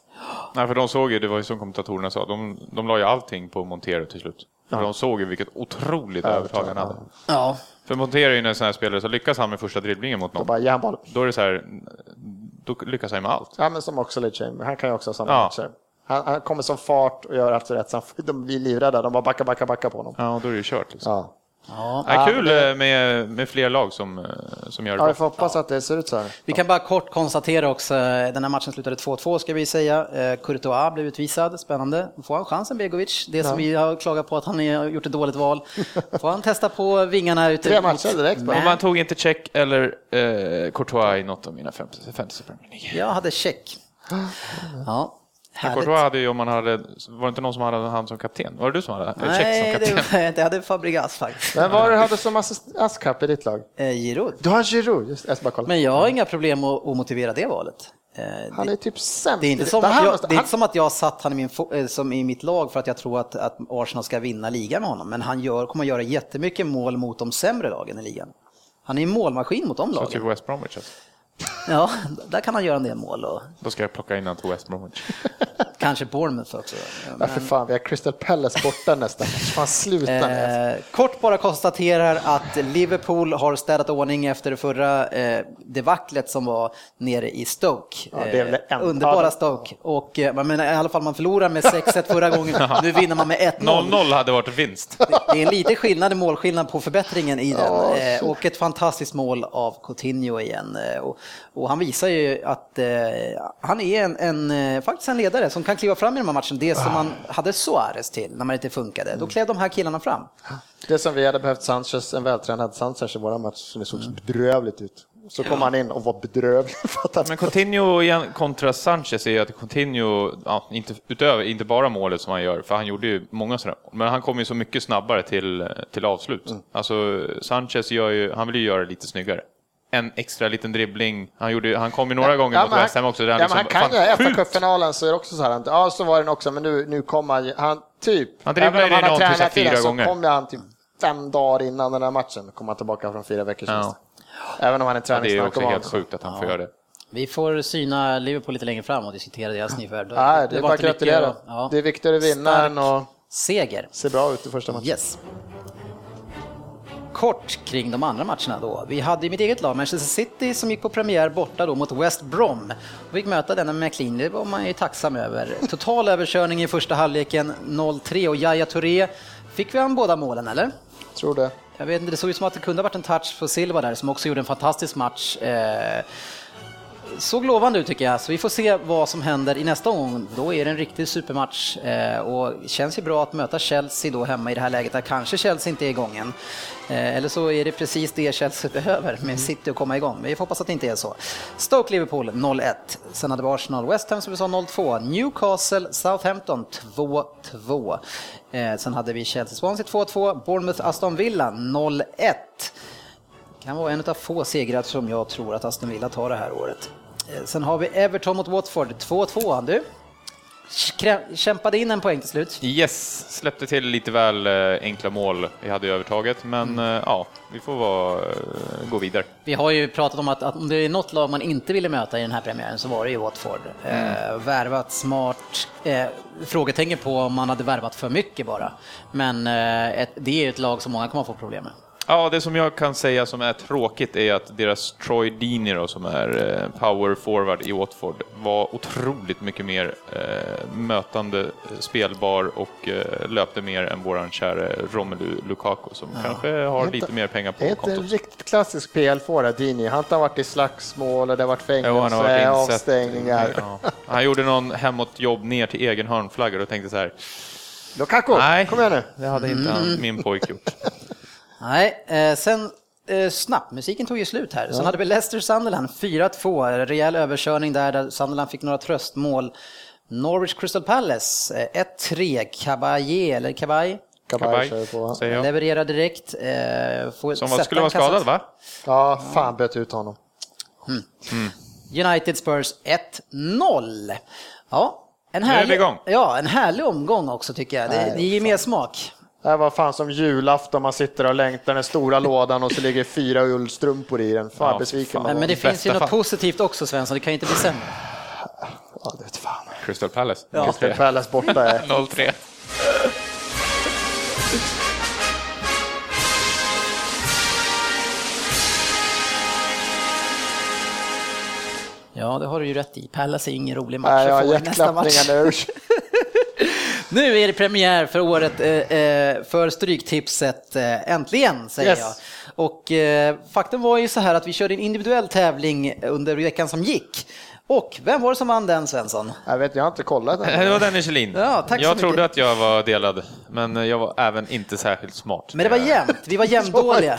Nej, för de såg ju, det var ju som kommentatorerna sa, de, de la ju allting på Montero till slut. För de såg ju vilket otroligt övertag han hade. Ja, För Montero är ju en sån här spelare, så lyckas han med första dribblingen mot någon, bara järnboll. då är det så här, då lyckas han med allt. Ja, men som också Chamber. Han kan ju också ha sådana Ja. matcher. Han, han kommer som fart och gör allt rätt, så han, de blir livrädda. De bara backar, backar, backar på honom. Ja, och då är det ju kört liksom. Ja. Ja. Ja, kul det... med, med fler lag som, som gör det ja, bra. Vi får hoppas att det ser ut så här. Vi kan bara kort konstatera också, den här matchen slutade 2-2 ska vi säga. Courtois blev utvisad, spännande. Får han chansen Begovic? Det som vi har klagat på att han har gjort ett dåligt val. Får han testa på vingarna ute? Tre matcher direkt. Men... man tog inte check eller eh, Courtois i något av mina fantasy Premier League. Jag hade check. Ja. Courtois hade ju om man hade, var det inte någon som hade han som kapten? Var det du som hade Nej, som kapten? Nej, det hade Fabregas faktiskt. Men vad du hade som askkapp i ditt lag? Eh, Giroud. Du har Giroud, just jag ska bara kolla. Men jag har inga problem att, att motivera det valet. Eh, han är typ sämst. Det är inte som, att jag, det är inte som att jag satt han i, min, eh, som i mitt lag för att jag tror att, att Arsenal ska vinna ligan med honom, men han gör, kommer att göra jättemycket mål mot de sämre lagen i ligan. Han är en målmaskin mot de lagen. Så typ West Bromwich alltså. Ja, där kan han göra en del mål. Och... Då ska jag plocka in honom till West Bromwich. Kanske Bournemouth också. Men... Ja, för fan, vi har Crystal Palace borta nästa match. Fan, sluta eh, Kort bara konstaterar att Liverpool har städat ordning efter det förra eh, debaclet som var nere i Stoke. Ja, eh, underbara Stoke. Och eh, men, i alla fall man förlorar med 6-1 förra gången, nu vinner man med 1-0. 0-0 hade varit vinst. Det är en liten skillnad i målskillnad på förbättringen i den. Oh, och ett fantastiskt mål av Coutinho igen. Eh, och, och han visar ju att eh, han är en, en, eh, faktiskt en ledare som kan kliva fram i de här matcherna. Det som man hade Suarez till när man inte funkade. Då klev de här killarna fram. Det som vi hade behövt Sanchez, en vältränad Sanchez i våra match, som det såg bedrövligt ut. Så kom ja. han in och var bedrövlig. Men Coutinho igen, kontra Sanchez är ju att Coutinho, ja, inte, utöver, inte bara målet som han gör, för han gjorde ju många sådana, men han kommer ju så mycket snabbare till, till avslut. Mm. Alltså Sanchez gör ju, han vill ju göra det lite snyggare en extra liten dribbling. Han, gjorde, han kom ju några ja, gånger ja, mot West Ham också. ja, liksom, men han kan ju, efter cupfinalen så är det också så här, ja så var den också, men nu, nu kom han, han typ, han dribblade ju någon typ fyra gånger. Så kom han typ fem dagar innan den här matchen, kom han tillbaka från fyra veckors ja. Även om han är träningsnarkoman. det är också helt sjukt att han ja. får göra det. Vi får syna Liverpool lite längre fram och diskutera deras nyförvärv. Ja, det, det är bara att gratulera. Ja. Det är viktigare att vinna än att seger. se bra ut i första matchen. Yes kort kring de andra matcherna då. Vi hade i mitt eget lag Manchester City som gick på premiär borta då mot West Brom. Och fick möta denna McLean, det var man ju tacksam över. Total överkörning i första halvleken 0-3 och Yahya Touré, fick vi han båda målen eller? Tror det. Jag vet inte, det såg ut som att det kunde ha varit en touch för Silva där som också gjorde en fantastisk match. Eh, såg lovande ut tycker jag, så vi får se vad som händer i nästa omgång. Då är det en riktig supermatch eh, och känns ju bra att möta Chelsea då hemma i det här läget där kanske Chelsea inte är igång än. Eh, eller så är det precis det Chelsea behöver med City att komma igång. Men vi får hoppas att det inte är så. Stoke-Liverpool 0-1. Sen hade vi Arsenal-West Ham som vi sa 0-2. Newcastle-Southampton 2-2. Eh, sen hade vi Chelsea-Swansea 2-2. Bournemouth-Aston Villa 0-1 kan vara en av få segrar som jag tror att Aston Villa tar det här året. Eh, sen har vi Everton mot Watford, 2-2. Du kämpade in en poäng till slut. Yes, släppte till lite väl eh, enkla mål. Vi hade övertaget, men mm. Eh, ja, vi får vara, gå vidare. Vi har ju pratat om att, att, om det är något lag man inte ville möta i den här premiären så var det ju Watford. Mm. Eh, värvat smart, eh, frågetecken på om man hade värvat för mycket bara. Men eh, ett, det är ju ett lag som många kommer att få problem med. Ja, det som jag kan säga som är tråkigt är att deras Troy Deeney då, som är eh, power forward i Watford, var otroligt mycket mer eh, mötande, eh, spelbar och eh, löpte mer än våran kära Romelu Lukaku som ja. kanske har inte, lite mer pengar på kontot. Inte en riktigt klassisk PL-forward, Deeney. Han har varit i slagsmål och det har varit fängelse, jo, avstängningar. Ja. Han gjorde någon hemåtjobb ner till egen hörnflagga och tänkte så här. Lukaku, Nej, kom igen nu. det hade inte mm. min pojk gjort. Nej, eh, sen eh, snabbt, musiken tog ju slut här. Sen hade vi Leicester Sunderland 4-2, rejäl överkörning där, där Sunderland fick några tröstmål. Norwich Crystal Palace 1-3, eh, Caballé, eller Cabay? Jag. Levererar direkt. Eh, Som var, skulle vara skadad va? Ja, fan böt ut honom. Mm. Mm. United Spurs 1-0. Ja, en härlig, ja, en härlig omgång också tycker jag. Det, det ger mer smak. Det var fan som julafton, man sitter och längtar den stora lådan och så ligger fyra ullstrumpor i den. Fan ja, besviken fan. Men det finns ju något positivt också Svensson, det kan ju inte bli sämre. Ja, det vet fan. Crystal Palace. Ja. Crystal Palace borta är... 0-3. Ja, det har du ju rätt i. Palace är ingen rolig match. Nej, jag har nästa match. Nu är det premiär för året eh, eh för Stryktipset, eh, äntligen säger yes. jag. Och eh, faktum var ju så här att vi körde en individuell tävling under veckan som gick. Och vem var det som vann den Svensson? Jag vet, jag har inte kollat. Det var Dennis Kjellin. Ja, tack jag trodde att jag var delad, men jag var även inte särskilt smart. Men det var jämnt, vi var jämndåliga.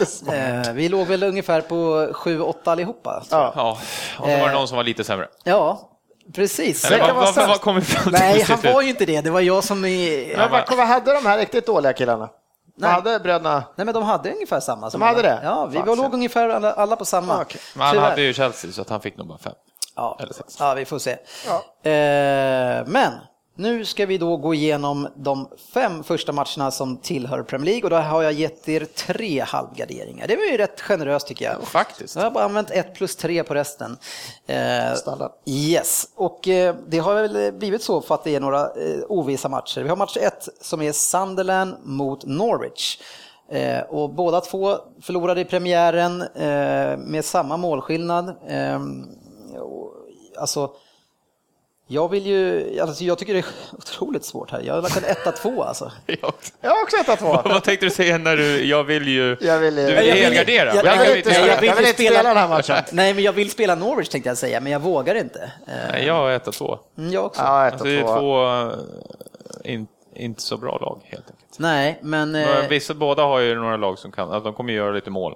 Vi låg väl ungefär på 7-8 allihopa. Ja. ja, och så var det någon som var lite sämre. Ja, Precis. Eller, vad, vad, vad kom Nej, han var ju inte det. Det var jag som... Är... Men vad, vad hade de här riktigt dåliga killarna? Nej. hade bröderna? Nej, men de hade ungefär samma. de hade det? Ja, vi var låg ungefär alla, alla på samma. Ah, okay. Men han Tyvärr. hade ju Chelsea, så att han fick nog bara fem. Ja, ja vi får se. Ja. Eh, men nu ska vi då gå igenom de fem första matcherna som tillhör Premier League och då har jag gett er tre halvgarderingar. Det var ju rätt generöst tycker jag. faktiskt. Jag har bara använt ett plus tre på resten. Eh, Standard. Yes, och eh, det har väl blivit så för att det är några eh, ovissa matcher. Vi har match ett som är Sunderland mot Norwich. Eh, och båda två förlorade i premiären eh, med samma målskillnad. Eh, alltså, jag vill ju, alltså jag tycker det är otroligt svårt här. Jag har lagt en 1-2 alltså. Jag har också 1-2. Vad tänkte du säga när du, jag vill ju, jag vill, du vill helgardera? Jag, jag, jag, vill inte, jag vill inte spela, den här matchen. Nej, men jag vill spela Norwich tänkte jag säga, men jag vågar inte. Nej, jag har 1-2. Mm, jag också. Ja, 1 alltså, det är två eh, in, inte så bra lag helt enkelt. Nej, men... Vissa, båda har ju några lag som kan, alltså, de kommer göra lite mål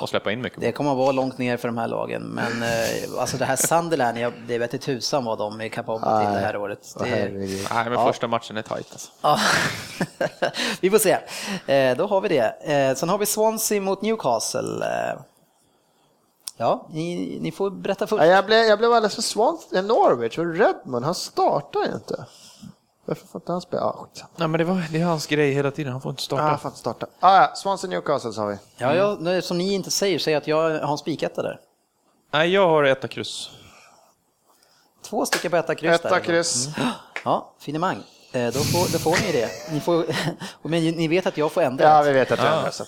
och släppa in mycket. Det kommer att vara långt ner för de här lagen, men eh, alltså det här Sunderland, jag, det vet inte tusan vad de är kapabla till det här året. Det, Nej, men ja. första matchen är tajt alltså. Ja. vi får se. Eh, då har vi det. Eh, sen har vi Swansea mot Newcastle. Ja, ni, ni får berätta först. jag, blev, jag blev alldeles för Swansea, Norwich och Redmond, han startar ju inte. Varför får inte han spela? Ah, Nej, men det, var, det är hans grej hela tiden, han får inte starta. Ah, får inte starta. Ah, ja, Swansea Newcastle sa vi. Ja, jag, som ni inte säger, säger att jag har en spiketta där. Nej, jag har etta kryss. Två stycken på etta kryss. Etta där, kryss. Mm. Ja, finemang. Eh, då får, då får ni det. Ni, får, men ni vet att jag får ändra. Ja, vi vet att du ja. ändrar. Så.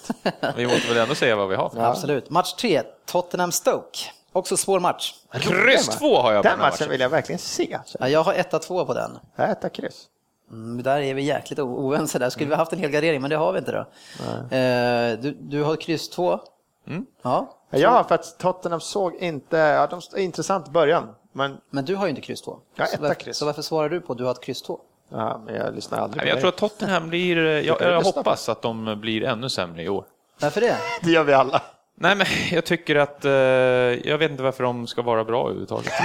vi måste väl ändå säga vad vi har. Ja. Absolut. Match tre, Tottenham-Stoke. Också svår match. Kryss två har jag på den, den matchen. vill jag verkligen se. Ja, jag har etta två på den. Jag etta kryss. Mm, där är vi jäkligt oense där. Skulle vi haft en hel gardering, men det har vi inte då. Eh, du, du har kryss två. Mm. Ja. Ja, för att Tottenham såg inte, ja, de, intressant början. Men, men du har ju inte kryss två. Ja, etta så, varför, kryss. så varför svarar du på att du har ett kryss två? Ja, men jag lyssnar aldrig på Jag dig. tror att Tottenham blir, jag, jag hoppas att de blir ännu sämre i år. Varför det? Det gör vi alla. Nej, men jag tycker att, eh, jag vet inte varför de ska vara bra överhuvudtaget.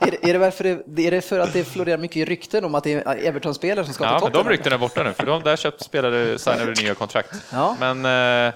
är, det, är, det varför det, är det för att det florerar mycket rykten om att det är Everton-spelare som ska ja, ta Tottenham? Ja, men de ryktena är borta nu, för de där köpt spelare signade nya kontrakt. Ja. Men, eh,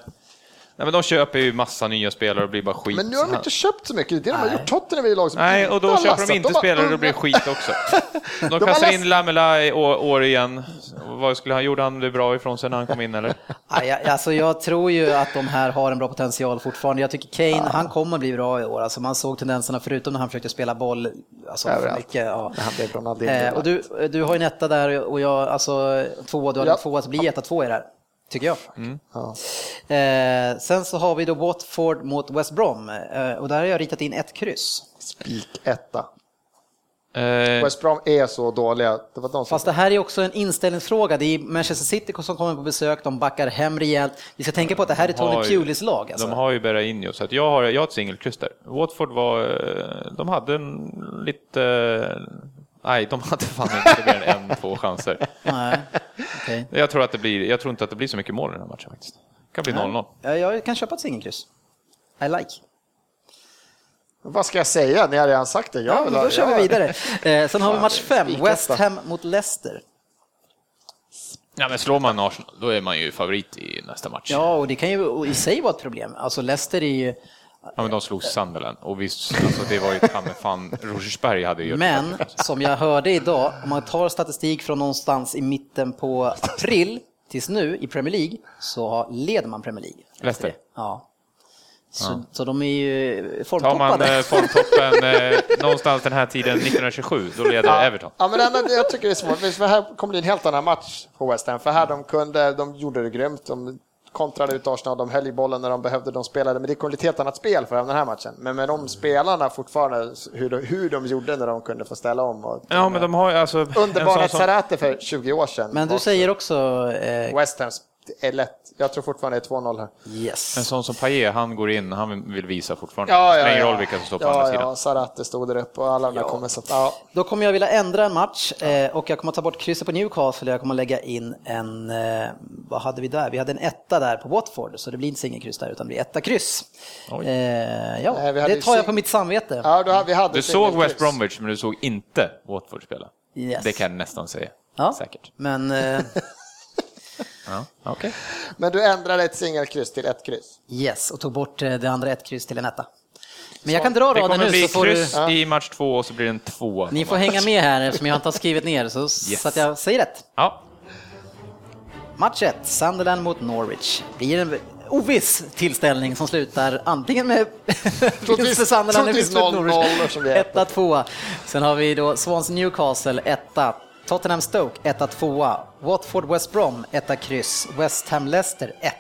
nej, men de köper ju massa nya spelare och blir bara skit. Men nu har de inte köpt så mycket, det är de har gjort. Tottenham är ju lag som Nej, och då köper de inte de spelare och då blir det skit också. De, de kastar in Lamela i år igen. Vad skulle han, gjorde han det bra ifrån sig när han kom in eller? alltså jag tror ju att de här har en bra potential fortfarande. Jag tycker Kane, han kommer bli bra i år. Alltså man såg tendenserna förutom när han försökte spela boll. Alltså för mycket, ja. Han blev eh, och du, du har ju en etta där och jag, alltså två, du har ja. en tvåa, så blir etta två i det här. Tycker jag. Mm. Ja. Eh, sen så har vi då Watford mot West Brom eh, och där har jag ritat in ett kryss. Spik etta. Eh, West Brom är så dåliga. Det var de Fast det här är också en inställningsfråga. Det är Manchester City som kommer på besök, de backar hem rejält. Vi ska tänka på att det här är Tony Pulis lag. Alltså. De har ju Berrainho, så att jag har, jag har ett singelkryss där. Watford var, eh, de hade en lite Nej, de hade fan inte mer än en, två chanser. Nej, okay. jag, tror att det blir, jag tror inte att det blir så mycket mål i den här matchen faktiskt. Det kan bli 0-0. Ja, jag kan köpa ett singelkryss. I like. Vad ska jag säga? Ni har redan sagt det. Jag ja, då kör vi vidare. Eh, sen har vi match fem, West Ham mot Leicester. Ja, men slår man Arsenal, då är man ju favorit i nästa match. Ja, och det kan ju i sig vara ett problem. Alltså Leicester är ju... Ja, men de slog Sunderland och visst, alltså, det var ju fan, Rosersberg hade ju Men som jag hörde idag, om man tar statistik från någonstans i mitten på april tills nu i Premier League så leder man Premier League. Leicester? Ja. Så, ja. så de är ju formtoppade. Tar man eh, formtoppen eh, någonstans den här tiden 1927, då leder ja. Everton. Ja, men det, jag tycker det är svårt, för här kommer det en helt annan match på West Ham, för här de kunde, de gjorde det grymt, de kontrade ut Arsenal, de höll i bollen när de behövde, de spelade, men det kom lite helt annat spel för den här matchen. Men med de spelarna fortfarande, hur de, hur de gjorde när de kunde få ställa om. Och, ja, men de har ju alltså... Underbara Serrate för 20 år sedan. Men du säger också... Eh... West Ham är lätt. Jag tror fortfarande det är 2-0 här. Yes. En sån som Paille, han går in, han vill visa fortfarande. Ja, ja, det ingen roll vilka som står på ja, andra sidan. Ja, Sarate stod där uppe och alla andra ja. kommer så ja. Då kommer jag vilja ändra en match eh, och jag kommer ta bort krysset på Newcastle och jag kommer lägga in en, eh, vad hade vi där? Vi hade en etta där på Watford, så det blir inte singelkryss där utan det blir etta kryss. Eh, ja, Nej, det tar jag på mitt samvete. Ja, då, vi hade du såg West Bromwich men du såg inte Watford spela. Yes. Det kan jag nästan säga. Ja, Säkert. Men... Ja, okay. Men du ändrade ett singelkryss till ett kryss? Yes, och tog bort eh, det andra ett kryss till en etta. Men jag kan dra raden nu så får kryss du... i match två och så blir det en två. Ni får hänga med här eftersom jag inte har skrivit ner så, yes. så att jag säger rätt. Ja. Match 1, Sunderland mot Norwich. Blir en oviss tillställning som slutar antingen med vinst för Sunderland eller vinst för Norwich. 1-2. Sen har vi då Swans Newcastle 1 Tottenham Stoke 1-2. Watford West Brom 1 kryss. West Ham Leicester 1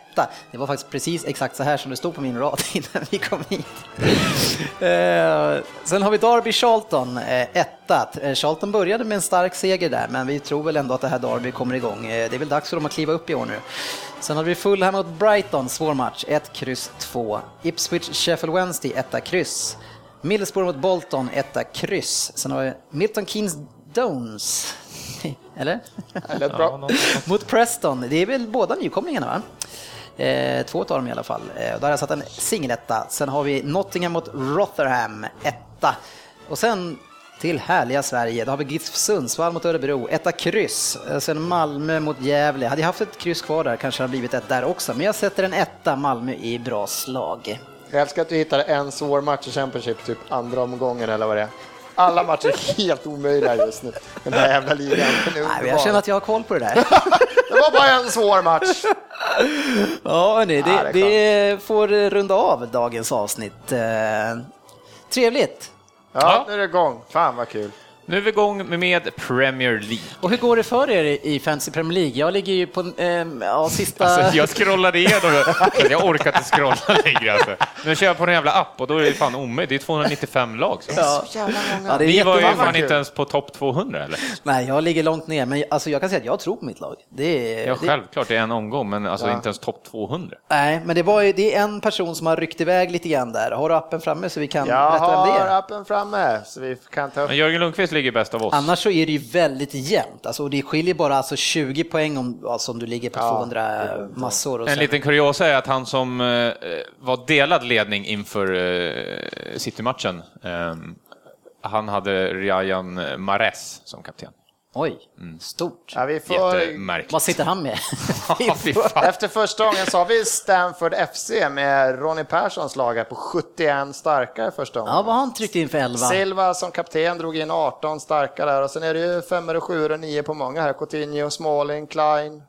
Det var faktiskt precis exakt så här som det stod på min rad innan vi kom hit. Eh, sen har vi Derby Charlton eh, 1 eh, Charlton började med en stark seger där, men vi tror väl ändå att det här Derby kommer igång. Det är väl dags för dem att kliva upp i år nu. Sen har vi Fulham mot Brighton, svår match, 1 kryss 2. Ipswich Sheffield Wednesday 1 kryss. Middlesbrough mot Bolton, 1 kryss. Sen har vi Milton Keynes-Dones. Eller? Eller bra. Mot Preston. Det är väl båda nykomlingarna va? Eh, två av dem i alla fall. Eh, där har jag satt en singeletta. Sen har vi Nottingham mot Rotherham, etta. Och sen till härliga Sverige, då har vi GIF Sundsvall mot Örebro, etta kryss. Eh, sen Malmö mot Gävle. Hade jag haft ett kryss kvar där kanske det hade blivit ett där också, men jag sätter en etta, Malmö i bra slag. Jag älskar att du hittade en svår match i Championship, typ andra omgången eller vad det är. Alla matcher är helt omöjliga just nu. Den här jävla ligan. Nej, jag känner att jag har koll på det där. det var bara en svår match. Ja, hörni, det, ja, det, det får runda av dagens avsnitt. Eh, trevligt. Ja, nu är det igång. Fan vad kul. Nu är vi igång med Premier League. Och hur går det för er i Fantasy Premier League? Jag ligger ju på eh, ja, sista... Alltså, jag scrollade igenom jag orkar inte scrolla längre. Alltså. Nu kör jag på en jävla app och då är det fan omöjligt. Det är 295 lag. Så. Ja. Ja, Ni var ju fan inte ens på topp 200 eller? Nej, jag ligger långt ner, men alltså, jag kan säga att jag tror på mitt lag. Det är, ja, självklart, det är en omgång, men alltså ja. inte ens topp 200. Nej, men det, var ju, det är en person som har ryckt iväg lite grann där. Har du appen framme så vi kan jag berätta vem det är? Jag har appen framme, så vi kan ta upp. Men Jörgen Lundqvist ligger bäst av oss. Annars så är det ju väldigt jämnt. Alltså, det skiljer bara alltså 20 poäng om, alltså, om du ligger på ja, 200 massor. en sen... liten kuriosa är att han som eh, var delad ledning inför eh, City-matchen, eh, han hade Ryan Mares som kapten. Oj, mm. stort. Ja, vi får... Vad sitter han med? Efter första gången så har vi Stanford FC med Ronny Perssons lag på 71 starkare första gången. Ja, vad har han tryckt in för 11? Silva som kapten drog in 18 starka där och sen är det ju 5 7 och 9 på många här. Coutinho, Smalling, Klein,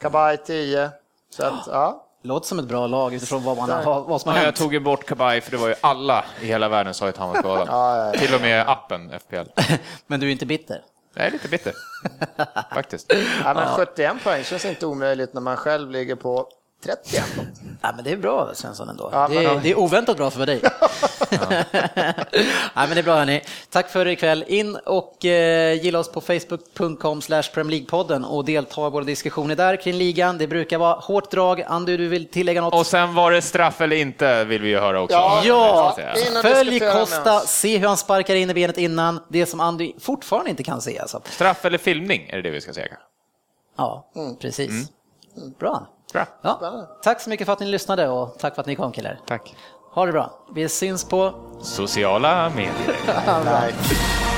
Kabaj 10. Så att, ja. Låter som ett bra lag utifrån vad, man, har, vad som har ja, hänt. Jag tog ju bort Kabaj för det var ju alla i hela världen sa att han var skadad. Till och med appen FPL. Men du är inte bitter? Jag är lite bitter, faktiskt. Ja, men 71 poäng känns inte omöjligt när man själv ligger på 31. Ja, men det är bra Svensson ändå. Ja, det, är, det, är, oväntat bra för dig. ja. men det är bra hörni. Tack för ikväll. In och eh, gilla oss på facebook.com slash podden och delta i våra diskussioner där kring ligan. Det brukar vara hårt drag. Andu, du vill tillägga något? Och sen var det straff eller inte vill vi ju höra också. Ja, ja. följ Costa, se hur han sparkar in i benet innan. Det som Andu fortfarande inte kan se. Alltså. Straff eller filmning är det det vi ska säga. Ja, mm. precis. Mm. Bra. Bra. Ja, tack så mycket för att ni lyssnade och tack för att ni kom killar. Tack. Ha det bra. Vi syns på sociala medier.